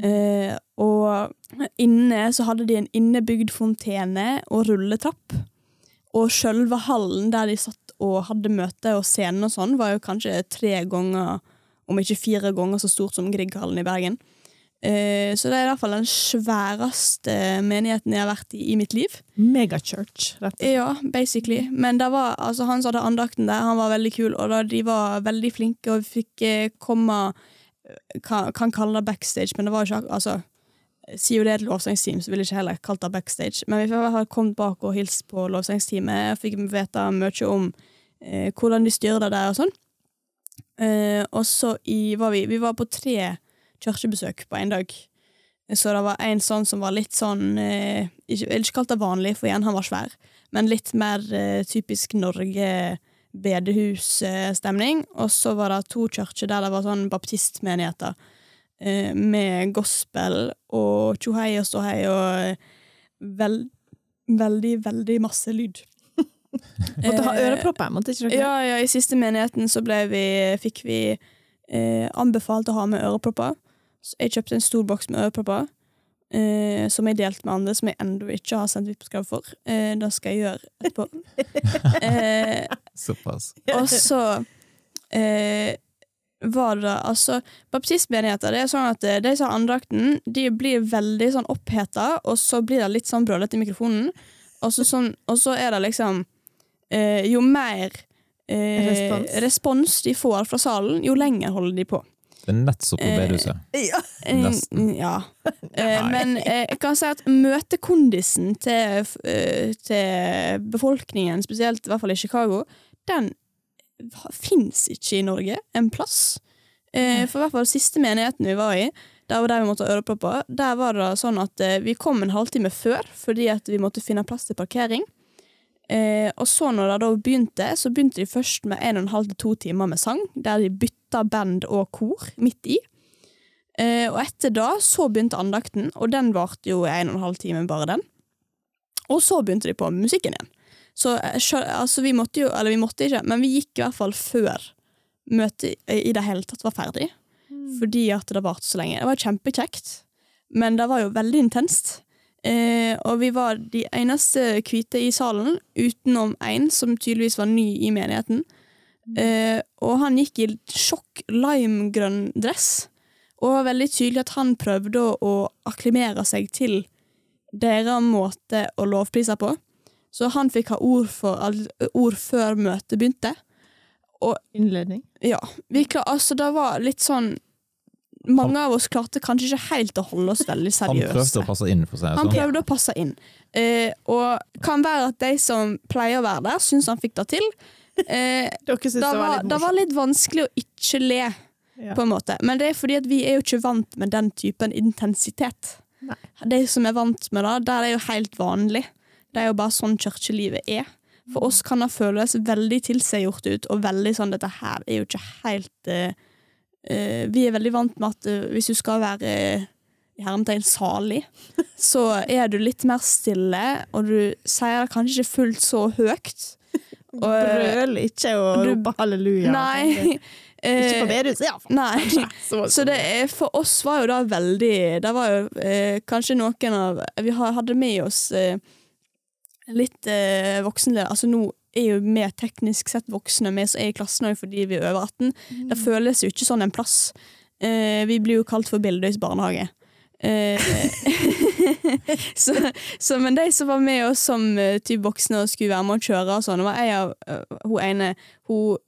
Eh, og inne så hadde de en innebygd fontene og rulletrapp. Og sjølve hallen der de satt og hadde møte og scenen og sånn, var jo kanskje tre ganger om ikke fire ganger så stort som Grieghallen i Bergen. Eh, så det er i hvert fall den sværeste menigheten jeg har vært i i mitt liv. Megachurch, rett og slett. Ja, basically. Men det var, altså, han som hadde andakten der, han var veldig kul, og da, de var veldig flinke, og fikk eh, komme eh, kan, kan kalle det backstage, men det var jo ikke altså, Sier jo det er et lovsangsteam, så ville jeg ikke heller kalt det backstage. Men vi fall kommet bak og hilst på lovsangsteamet, og fikk vite mye om eh, hvordan de styrer det der og sånn. Eh, og så var vi, vi var på tre kirkebesøk på én dag. Så det var en sånn som var litt sånn eh, ikke, Jeg vil ikke kalt det vanlig, for igjen, han var svær, men litt mer eh, typisk Norge bedehusstemning. Og så var det to kirker der det var sånn baptistmenigheter eh, med gospel og tjohei og ståhei og eh, vel, veldig, veldig masse lyd. Måtte ha ørepropper, måtte ikke dere? ja, ja, i siste menigheten så vi, fikk vi eh, anbefalt å ha med ørepropper. Så jeg kjøpte en stor boks med ørepropper, eh, som jeg delte med andre, som jeg ennå ikke har sendt Vipps-krav for. Eh, det skal jeg gjøre etterpå. eh, Såpass. og så eh, var det altså Baptistmenigheter det er sånn at eh, de som har andakten, de blir veldig sånn oppheta, og så blir det litt sånn brølete i mikrofonen. Og så, sånn, og så er det liksom eh, Jo mer eh, Respons. respons de får fra salen, jo lenger holder de på. Det er nett som på Eh, bedehuset. Ja. Eh, Nesten. Ja. Eh, men eh, jeg kan si at møtekondisen til, til befolkningen, spesielt i hvert fall i Chicago, den fins ikke i Norge en plass. Eh, for i hvert fall siste menigheten vi var i, der var der vi måtte ha ørepropper, der var det sånn at eh, vi kom en halvtime før fordi at vi måtte finne plass til parkering. Eh, og så når det da begynte, så begynte de først med en og en halv til to timer med sang, der de bytta band og kor midt i. Eh, og etter da så begynte andakten, og den varte jo en og en halv time, bare den. Og så begynte de på musikken igjen. Så eh, altså, vi måtte jo, eller vi måtte ikke, men vi gikk i hvert fall før møtet i det hele tatt var ferdig. Fordi at det varte så lenge. Det var kjempekjekt, men det var jo veldig intenst. Eh, og vi var de eneste hvite i salen, utenom én som tydeligvis var ny i menigheten. Eh, og han gikk i sjokk limegrønn dress, og var veldig tydelig at han prøvde å, å akklimere seg til deres måte å lovprise på. Så han fikk ha ord, for, ord før møtet begynte. Innledning. Ja, vi klar, altså det var litt sånn Mange av oss klarte kanskje ikke helt å holde oss veldig seriøse. Han prøvde å passe inn, for seg. Han sånn. prøvde å passe inn. Eh, og kan være at de som pleier å være der, syns han fikk det til. Eh, det, det var var, litt det var litt vanskelig å ikke le, Ja. på en måte. Men det er fordi at vi er jo ikke vant med den typen intensitet. Nei. De som er vant med det, der er jo helt vanlig. Det er jo bare sånn kirkelivet er. For oss kan det føles veldig tilseggjort ut, og veldig sånn dette her er jo ikke helt uh, Vi er veldig vant med at uh, hvis du skal være i hermetegn salig, så er du litt mer stille, og du sier det kanskje ikke fullt så høyt. Og, Brøl ikke og rop halleluja. Nei. Ikke på eh, bedehuset, iallfall. Nei. Så, Så det er, for oss var jo det veldig Det var jo kanskje noen av Vi hadde med oss eh, litt eh, voksenlig. Altså nå er jo vi teknisk sett voksne, vi som er i klassen òg fordi vi er over 18. Det føles jo ikke sånn en plass. Eh, vi blir jo kalt for Bildøys barnehage. Eh, så, så, men de som var med oss som eh, typ voksne og skulle være med å kjøre og sånn, var ei av eh, hun ene Hun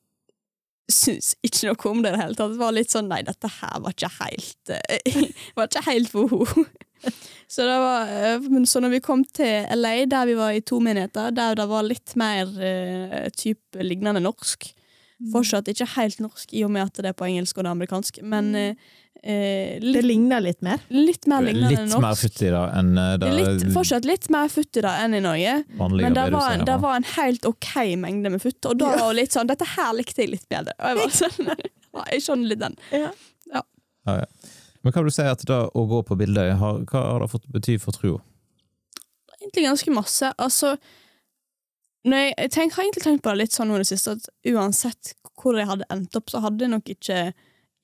syns ikke noe om det i det hele tatt. Det var litt sånn Nei, dette her var ikke helt eh, Var ikke helt for henne. Så, det var, eh, så når vi kom til LA, der vi var i to menigheter, der det var litt mer uh, typ lignende norsk Fortsatt ikke helt norsk, i og med at det er på engelsk og det er amerikansk, men eh, litt, Det ligner litt mer. litt mer lignende Litt mer futt i det enn det Litt, fortsatt litt mer futt i det enn i Norge. Men det var, bedehuset. det var en helt ok mengde med futt, og da var det litt sånn Dette her likte jeg litt bedre. Og jeg var sånn Jeg skjønner litt den. Ja, ja. Men hva vil du si at det å gå på bildet, hva har det fått bety for troa? Egentlig ganske masse. Altså jeg, jeg tenk, har egentlig tenkt på det litt sånn nå det siste, at uansett hvor jeg hadde endt opp, så hadde jeg nok ikke,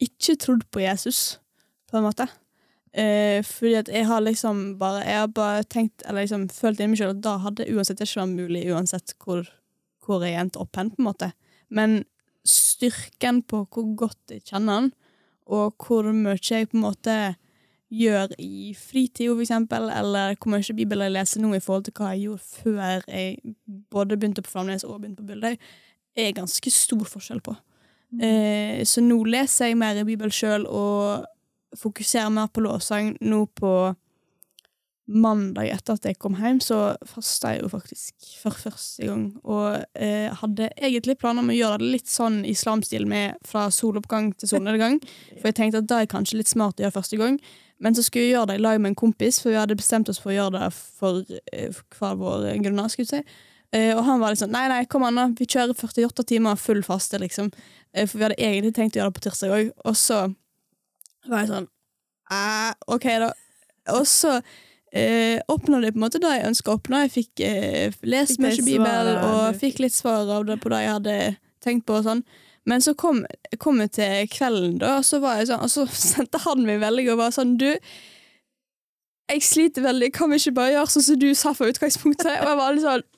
ikke trodd på Jesus, på en måte. Eh, fordi at jeg har liksom bare Jeg har bare tenkt, eller liksom følt inni meg selv at da hadde uansett ikke vært mulig, uansett hvor, hvor jeg endte opp hen, på en måte. Men styrken på hvor godt jeg kjenner han, og hvor mye jeg på en måte gjør i fritida, eksempel, eller hvor mye bibel jeg leser nå i forhold til hva jeg gjorde før jeg både begynte på Flamnes og begynte på Bildøy, er ganske stor forskjell på. Mm. Eh, så nå leser jeg mer i Bibel sjøl og fokuserer mer på lovsang. Nå på mandag etter at jeg kom hjem, så fasta jeg jo faktisk for første gang. Og eh, hadde egentlig planer om å gjøre det litt sånn islamstil med fra soloppgang til solnedgang. For jeg tenkte at da er kanskje litt smart å gjøre første gang. Men så skulle jeg gjøre det i lag med en kompis, for vi hadde bestemt oss for å gjøre det for, eh, hver vår grunner. skulle jeg si. Eh, og han var liksom nei, nei, kom an, da. Vi kjører 48 timer full faste, liksom. Eh, for vi hadde egentlig tenkt å gjøre det på tirsdag òg. Og så var jeg sånn OK, da. Og så eh, oppnådde jeg på en måte det jeg ønska å oppnå. Jeg fikk eh, lest fikk mye Bibel og fikk litt svar av det på det jeg hadde tenkt på. og sånn. Men så kom, kom jeg til kvelden, da, og så, var jeg sånn, og så sendte han meg veldig og var sånn Du, jeg sliter veldig, kan vi ikke bare gjøre sånn som du sa fra utgangspunktet? Og jeg var litt sånn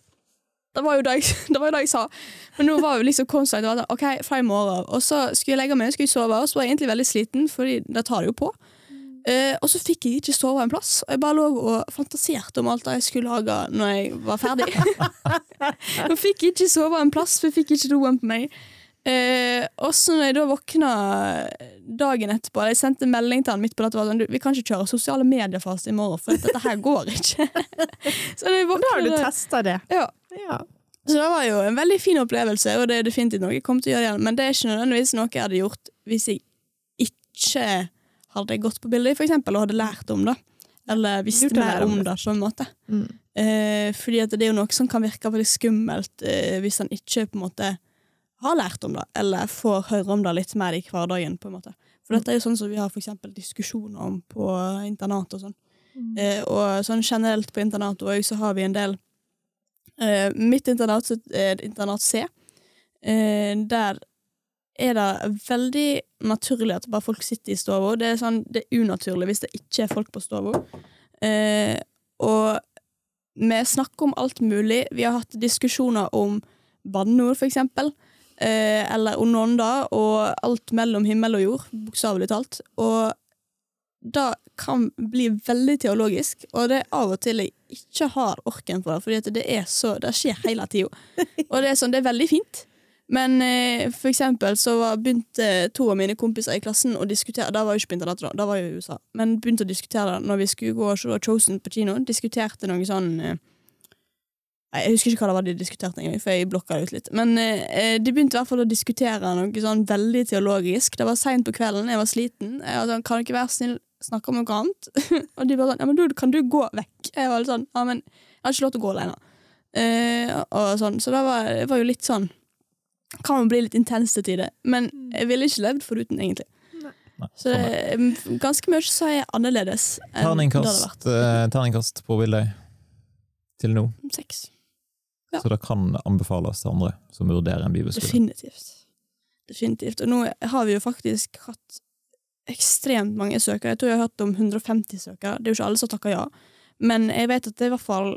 det var, jo det, jeg, det var jo det jeg sa. Men nå var jo liksom konstant sånn, OK, fra i morgen. Og så skulle jeg legge meg, skulle jeg sove, og så var jeg egentlig veldig sliten, Fordi det tar det jo på. Uh, og så fikk jeg ikke sove en plass. Og jeg bare lå og fantaserte om alt det jeg skulle lage når jeg var ferdig. jeg fikk ikke sove en plass, for jeg fikk ikke roen på meg. Uh, og så når jeg da våkna dagen etterpå Jeg sendte melding til han midt på natta. sånn, vi kan ikke kjøre sosiale medier-fase i morgen, for dette her går ikke. så jeg våkna, da har du testa det. Ja. ja. Så det var jo en veldig fin opplevelse, og det er definitivt noe jeg kommer til å gjøre igjen. Men det er ikke nødvendigvis noe jeg hadde gjort hvis jeg ikke hadde gått på bildet, for eksempel, og hadde lært om det. Eller visste mer om det, på en måte. Mm. Eh, fordi det er jo noe som kan virke veldig skummelt eh, hvis han ikke på en måte har lært om det, eller får høre om det litt mer i hverdagen. på en måte. For dette er jo sånn som vi har for eksempel diskusjoner om på internat og sånn. Mm. Eh, og sånn generelt på internat òg så har vi en del eh, Mitt internat er internat C, eh, der er det veldig naturlig at bare folk sitter i stua. Det, sånn, det, er unaturlig hvis det ikke er folk på stua. Eh, og vi snakker om alt mulig. Vi har hatt diskusjoner om banneord, for eksempel. Eh, eller ononda, og alt mellom himmel og jord, bokstavelig talt. Og det kan bli veldig teologisk, og det er av og til jeg ikke har orken for det, fordi det det skjer hele tida. Og det er, sånn, det er veldig fint. Men eh, for eksempel så var, begynte to av mine kompiser i klassen å diskutere Da var jo ikke på internett, da, da var jo i USA. Men begynte å diskutere det når vi skulle gå og se Chosen på kino. Diskuterte noe sånn eh, Jeg husker ikke hva det var de diskuterte engang, for jeg blokka det ut litt. Men eh, eh, de begynte i hvert fall å diskutere noe sånn veldig teologisk. Det var seint på kvelden, jeg var sliten. Jeg var sånn, Kan ikke være snill snakke om noe annet? og de var sånn Ja, men du, kan du gå vekk? Jeg var litt sånn Ja, men jeg har ikke lov til å gå alene. Eh, og sånn, så det var, var jo litt sånn kan man bli litt intense til tider. Men mm. jeg ville ikke levd foruten, egentlig. Nei. Så det, ganske mye så er jeg annerledes enn terningkast, det hadde vært. Terningkast på Vilday til nå? Seks. Ja. Så det kan anbefales til andre som vurderer en bibelskole? Definitivt. Definitivt. Og nå har vi jo faktisk hatt ekstremt mange søkere. Jeg tror jeg har hørt om 150 søkere. Det er jo ikke alle som takker ja. Men jeg vet at det i hvert fall,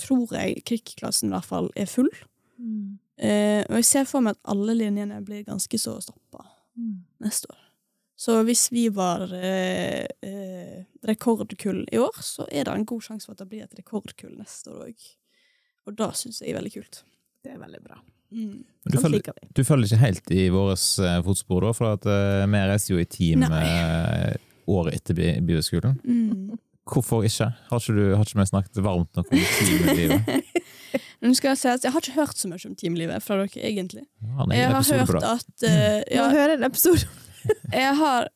tror jeg, krigsklassen i hvert fall er full. Mm. Eh, og jeg ser for meg at alle linjene blir ganske så stoppa mm. neste år. Så hvis vi var eh, eh, rekordkull i år, så er det en god sjanse for at det blir et rekordkull neste år òg. Og det syns jeg er veldig kult. Det er veldig bra. Mm. Du, følger, du, følger, ikke helt i våre uh, fotspor, da, for at, uh, vi reiser jo i team uh, året etter bibelskolen. Mm. Hvorfor ikke? Har ikke, du, har ikke vi snakket varmt nok om teamlivet? Men skal jeg, si at jeg har ikke hørt så mye om teamlivet fra dere, egentlig. Ja, jeg har hørt at uh, ja, høre en episode. jeg har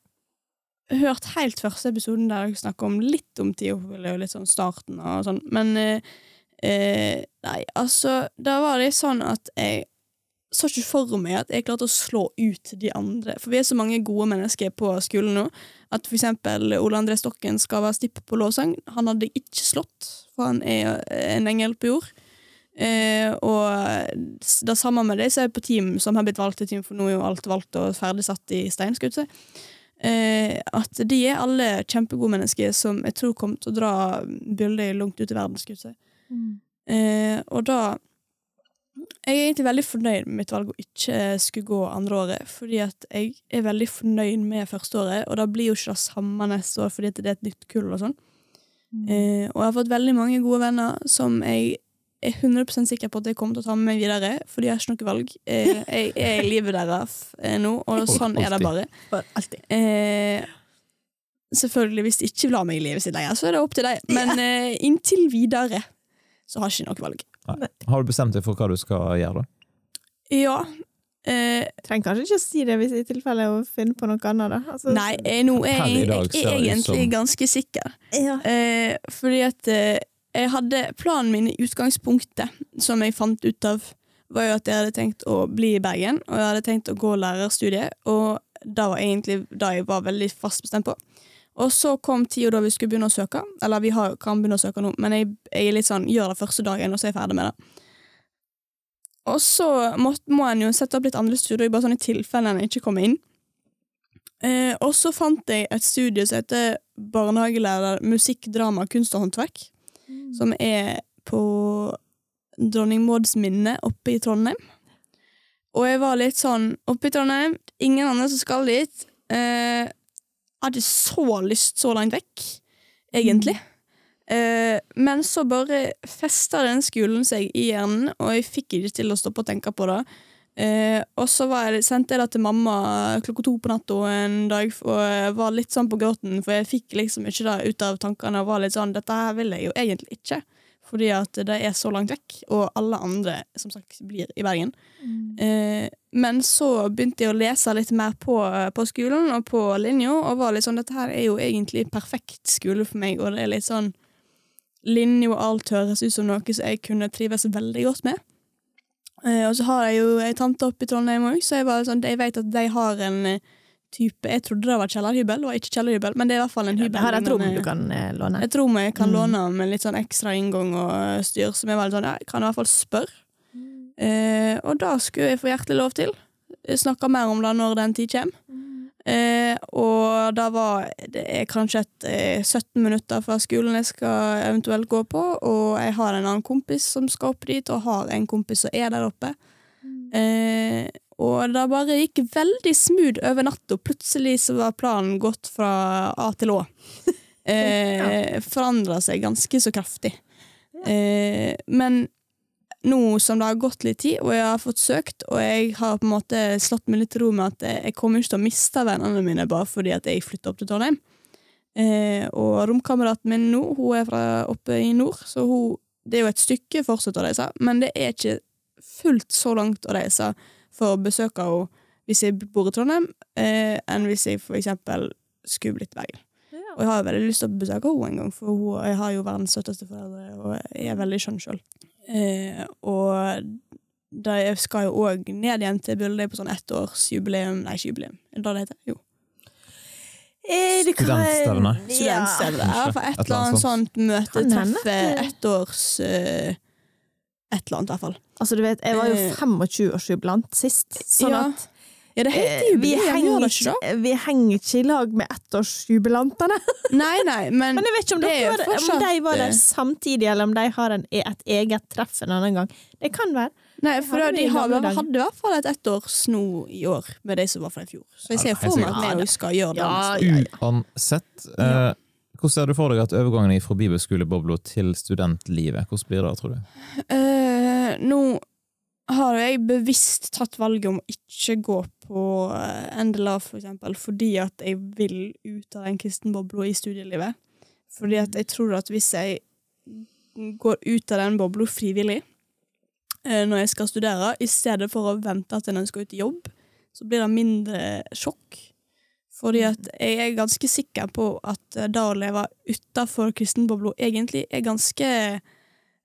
hørt helt første episoden der dere snakker om litt om Tiofil og litt sånn starten og sånn, men uh, uh, Nei, altså, da var det sånn at jeg så ikke for meg at jeg klarte å slå ut de andre. For vi er så mange gode mennesker på skolen nå at for eksempel Ole André Stokken skal være stipp på lovsang. Han hadde ikke slått, for han er en engel på jord. Eh, og det samme med de som er på team, som har blitt valgt til team, for nå er jo alt valgt og ferdig satt i stein, eh, at de er alle kjempegode mennesker som jeg tror kommer til å dra bildet langt ut i verden, Mm. Eh, og da jeg er egentlig veldig fornøyd med mitt valg å ikke skulle gå andre året, fordi at jeg er veldig fornøyd med første året, og da blir jo ikke det samme neste år fordi det er et nytt kull og sånn. Mm. Eh, og jeg har fått veldig mange gode venner som jeg er 100% sikker på at jeg kommer til å ta med meg videre, fordi jeg har ikke noe valg. Eh, jeg er i livet deres eh, nå, og sånn er det bare. Alltid. Eh, selvfølgelig, hvis de ikke vil ha meg i livet sitt lenger, så er det opp til deg. Men eh, inntil videre så har jeg ikke noe valg. Nei. Har du bestemt deg for hva du skal gjøre, da? Ja. Eh, Trenger kanskje ikke å si det hvis i tilfelle å finne på noe annet, da. Altså, nei, jeg, nå er jeg, jeg, er egentlig ganske sikker. Ja. Eh, fordi at eh, jeg hadde planen min i utgangspunktet, som jeg fant ut av, var jo at jeg hadde tenkt å bli i Bergen, og jeg hadde tenkt å gå lærerstudiet, og det var egentlig det jeg var veldig fast bestemt på. Og så kom tida da vi skulle begynne å søke. Eller vi har, kan begynne å søke nå, men jeg, jeg, er litt sånn, gjør det første dagen, og så er jeg ferdig med det. Og så må, må en jo sette opp litt andre studier, bare sånn i tilfelle en ikke kommer inn. Eh, og så fant jeg et studie som heter barnehagelærer musikk, drama, kunst og håndverk. Mm. Som er på Dronning Mauds minne oppe i Trondheim. Og jeg var litt sånn Oppe i Trondheim, ingen andre som skal dit. Eh, hadde så lyst så langt vekk, egentlig. Eh, men så bare festa den skolen seg i hjernen, og jeg fikk ikke til å stoppe å tenke på det. Uh, og så jeg, sendte jeg det til mamma klokka to på natta en dag, og var litt sånn på gråten, for jeg fikk liksom ikke det ut av tankene. Og var litt sånn, Dette her vil jeg jo egentlig ikke fordi at det er så langt vekk, og alle andre som sagt blir i Bergen. Mm. Eh, men så begynte jeg å lese litt mer på, på skolen og på linja, og var litt sånn dette her er jo egentlig perfekt skole for meg, og det er litt sånn Linja og alt høres ut som noe som jeg kunne trives veldig godt med. Eh, og så har jeg jo ei tante oppe i Trondheim òg, så jeg, var sånn, jeg vet at de har en type Jeg trodde det var kjellerhybel, det var ikke kjellerhybel, men det er i hvert fall en hybel. Ja, har et rom du kan eh, låne? Et rom jeg kan mm. låne med litt sånn ekstra inngang og eh, styr, som jeg litt sånn, jeg kan i hvert fall spørre. Mm. Eh, og da skulle jeg få hjertelig lov til. Jeg snakker mer om det når den tid kommer. Mm. Eh, og da var det er kanskje et, eh, 17 minutter fra skolen jeg skal eventuelt gå på, og jeg har en annen kompis som skal opp dit, og har en kompis som er der oppe. Mm. Eh, og det bare gikk veldig smooth over natta. Plutselig så var planen gått fra A til Å. Eh, Forandra seg ganske så kraftig. Eh, men nå som det har gått litt tid, og jeg har fått søkt, og jeg har på en måte slått meg litt til ro med at jeg kommer ikke til å miste vennene mine bare fordi at jeg flytter opp til Trondheim. Eh, og romkameraten min nå, hun er fra oppe i nord, så hun, det er jo et stykke fortsatt å reise, men det er ikke fullt så langt å reise for å besøke henne hvis jeg bor i Trondheim, eh, enn hvis jeg for eksempel skulle blitt Bergen. Og jeg har jo veldig lyst til å besøke henne en gang, for hun, jeg har jo verdens søteste foreldre, og jeg er veldig skjønn sjøl. Eh, og da skal jo òg ned igjen til Bulde på sånn ettårsjubileum Nei, ikke jubileum, er det det heter? Jo. Eh, Studentstevne. Ja. Ja, for et eller annet sånt møte, treffe, ettårs uh, et eller annet, i hvert fall. Altså, du vet, jeg var jo 25-årsjubilant jubilant sist, sånn ja. at ja, det heter jo vi, henger ikke, vi henger ikke i lag med ettårsjubilantene. Nei, nei, men, men jeg vet ikke om, det var, om de var der samtidig, eller om de har en, et eget treff en annen gang. Det kan være. Nei, for da, de har, hadde i hvert fall et ettårs nå i år med de som var fra i fjor. Så jeg ser for meg at vi skal gjøre det. Ja, ja, ja. Uansett, eh, hvordan ser du for deg at overgangen fra bibelskolebobla til studentlivet, hvordan blir det, tror du? Uh, nå har jeg bevisst tatt valget om å ikke gå på uh, NDLA, for eksempel, fordi at jeg vil ut av den kristenbobla i studielivet. Fordi at jeg tror at hvis jeg går ut av den bobla frivillig uh, når jeg skal studere, i stedet for å vente til jeg skal ut i jobb, så blir det mindre sjokk. Fordi at jeg er ganske sikker på at det å leve utafor kristenbobla egentlig er ganske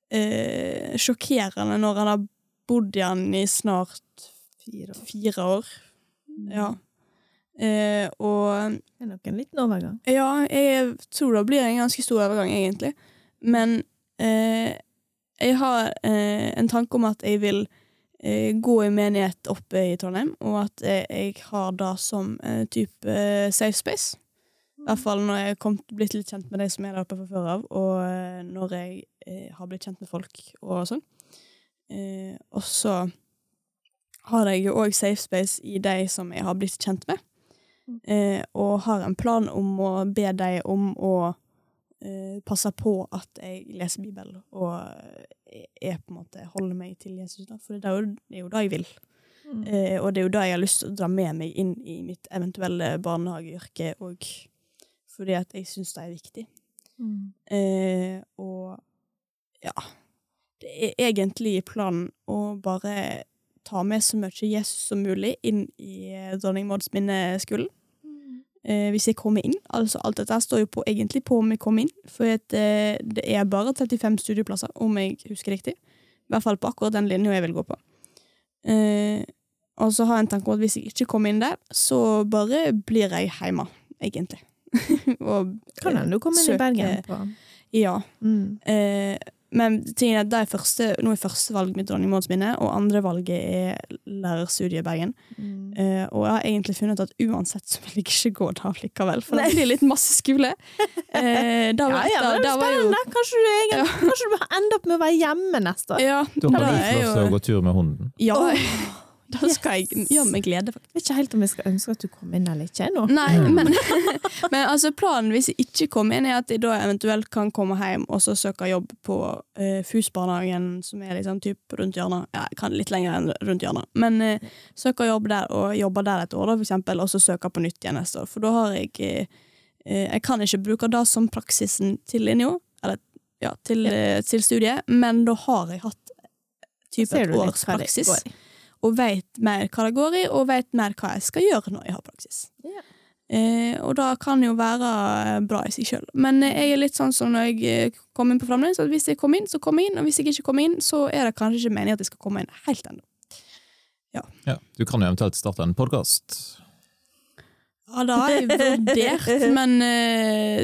eh, sjokkerende når han har bodd i den i snart fire, fire år. Mm. Ja. Eh, og Det er nok en liten overgang. Ja, jeg tror det blir en ganske stor overgang, egentlig. Men eh, jeg har eh, en tanke om at jeg vil eh, gå i menighet oppe i Trondheim, og at eh, jeg har det som eh, type safe space. I hvert fall når jeg har blitt litt kjent med de som er der oppe fra før av, og når jeg har blitt kjent med folk og sånn. Eh, og så har jeg jo òg safe space i de som jeg har blitt kjent med. Eh, og har en plan om å be de om å eh, passe på at jeg leser Bibelen og eh, er på en måte holder meg til Jesus. Da. For det er jo det, er jo det jeg vil. Mm. Eh, og det er jo det jeg har lyst til å dra med meg inn i mitt eventuelle barnehageyrke òg. Fordi at jeg syns det er viktig. Mm. Eh, og ja Det er egentlig planen å bare ta med så mye Jesus som mulig inn i eh, Dronning Mauds minneskolen. Eh, hvis jeg kommer inn. Altså Alt dette står jo på, egentlig på om jeg kommer inn. For at, eh, det er bare 35 studieplasser, om jeg husker riktig. I hvert fall på akkurat den linja jeg vil gå på. Eh, og så har jeg en tanke om at hvis jeg ikke kommer inn der, så bare blir jeg hjemme, egentlig. og Kan hende du kommer inn i Bergen på Ja. mm. Men tingen er det er første, nå er første valg mitt Dronning og andre valget er lærerstudiet i Bergen. Mm. Uh, og jeg har egentlig funnet at uansett så vil jeg ikke gå da likevel, for det blir litt masse skole. Uh, da, Ja, ja, da, da var jo! Kanskje du, egentlig, kanskje du ender opp med å være hjemme neste år? Ja, Da har da du få lov til å gå tur med hunden. Ja, Åh, da skal jeg gjøre med glede, faktisk. Jeg vet ikke helt om jeg skal ønske at du kom inn eller ikke ennå. Nei, men, men altså planen hvis jeg ikke kommer inn, er at jeg da eventuelt kan komme hjem og så søke jobb på uh, FUS-barnehagen, som er liksom typ rundt hjørnet. Ja, jeg kan litt lenger enn rundt hjørnet. Men uh, søke jobb der og jobbe der et år, da, for eksempel, og så søke på nytt igjen neste år. For da har jeg eh, eh, Jeg kan ikke bruke det som praksisen til linja, eller ja, til, eh, til studiet, men da har jeg hatt type et års praksis går? Og vet mer hva det går i, og vet mer hva jeg skal gjøre når jeg har praksis. Yeah. Eh, og da kan jo være bra i seg sjøl. Men eh, jeg er litt sånn som når jeg eh, kom inn på Framnes, at hvis jeg kommer inn, så kommer jeg inn, og hvis jeg ikke kommer inn, så er det kanskje ikke meningen at jeg skal komme inn helt ennå. Ja, du kan jo eventuelt starte en podkast. Ja, det har jeg vurdert, men uh,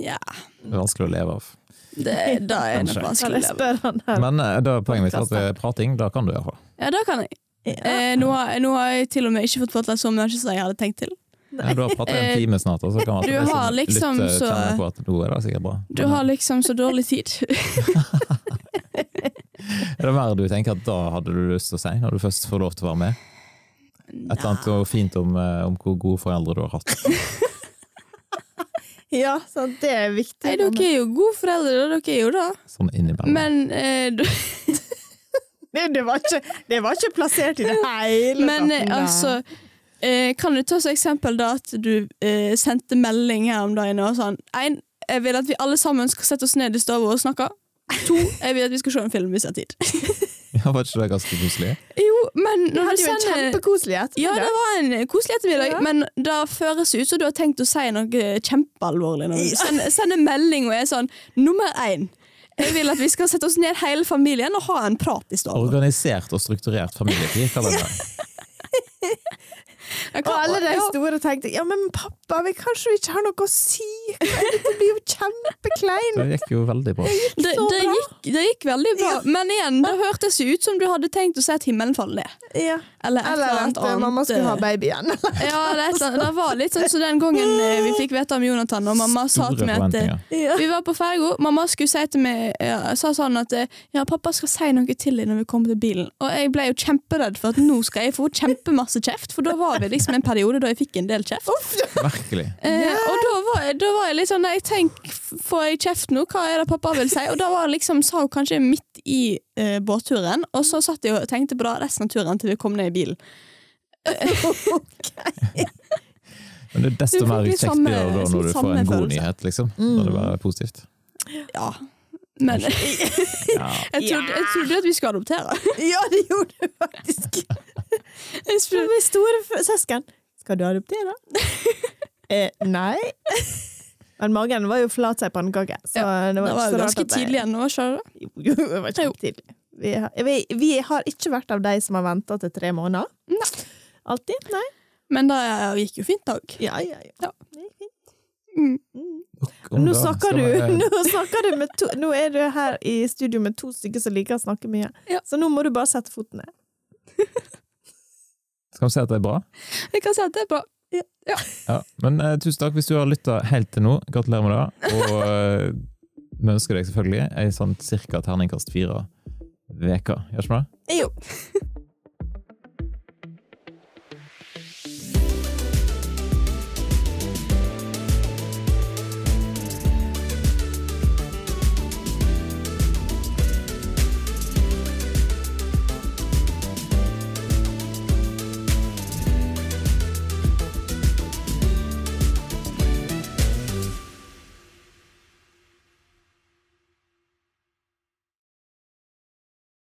ja Det er vanskelig å leve av. Det, det er nok vanskelig å leve. av. Men da er poenget mitt at det prating, da kan du iallfall. Ja, det kan jeg. Ja. Eh, nå, har, nå har jeg til og med ikke fått fortalt så mye som jeg hadde tenkt til. Ja, du har pratet en Eh, time snart, og så kan man du har liksom lytte, så- på at nå er det sikkert bra. Du har liksom så dårlig tid. Er det mer du tenker at da hadde du lyst til å si, når du først får lov til å være med? Et eller annet fint om, eh, om hvor gode foreldre du har hatt. Ja, sant, det er viktig. Nei, dere er jo gode foreldre, dere er jo det. Sånn innimellom. Men, eh, det, det, var ikke, det var ikke plassert i det hele men tatt, Men altså eh, Kan du ta som eksempel da at du eh, sendte melding her om dagen og sånn Ein, jeg vil at vi alle sammen skal sette oss ned i stua og snakke. To, jeg vil at vi skal se en film hvis vi har tid. Ja, var ikke det ganske koselig? Jo, men når du hadde jo en kjempekoselighet. kjempekoselig Ja, det var en koselig ettermiddag, Ja. men det føres ut som du har tenkt å si noe kjempealvorlig når du sender, sender melding og er sånn Nummer én. Jeg vil at vi skal sette oss ned hele familien og ha en prat i stedet. Organisert og strukturert familietid, kaller vi det. Og alle de store tenkte ja, men pappa, vi kanskje vi ikke har noe å si. Dette blir jo kjempekleint. Det gikk jo veldig bra. det, gikk, det, bra. gikk, det gikk veldig bra, men igjen, det hørtes jo ut som du hadde tenkt å se at himmelen faller ned. Ja. Eller et Eller eller at annet eh, annet. mamma skulle ha baby igjen. Ja, det, det var litt sånn som den gangen eh, vi fikk vite om Jonathan, og mamma sa til Store meg at eh. Ja. Vi var på ferga. Mamma skulle si til meg ja, sa sånn at ja, pappa skal si noe til deg når vi kommer til bilen. Og jeg ble jo kjemperedd for at nå skal jeg få kjempemasse kjeft, for da var vi liksom en periode da jeg fikk en del kjeft. Virkelig. Eh, og da var, jeg, da var jeg litt sånn Nei, tenk, får jeg kjeft nå? Hva er det pappa vil si? Og da var liksom, sa hun kanskje midt i eh, båtturen, og så satt jeg og tenkte på det resten av turen til vi kom ned i bilen. Men det er desto mer kjekt da når du får en god følelse. nyhet, liksom. Mm. Når det bare er positivt. Ja. Men jeg trodde, jeg trodde at vi skulle adoptere. ja, det gjorde du faktisk. Jeg spurte min store søsken. Skal du adoptere? eh, nei. Men magen var jo flat som ei pannekake. Så det Det var, var ikke jo rart ganske at tidlig ennå, skjønner du? Jo, jo, det var kjempetidlig. Vi, har- vi, vi har ikke vært av de som har venta til tre måneder. Nei. Alltid? Nei. Men det gikk jo fint òg. Ja, ja, ja. Ja. Det. Mm. Nå snakker du Nå snakker du med to Nå er du her i studio med to stykker som liker å snakke mye. Ja. Så nå må du bare sette foten ned. Skal vi si at det er bra? Vi kan si at det er bra. Ja. Men uh, tusen takk hvis du har lytta helt til nå. Gratulerer med det. Og uh, vi ønsker deg selvfølgelig ei sånn cirka terningkast fire veka, gjør ikke det? Jo.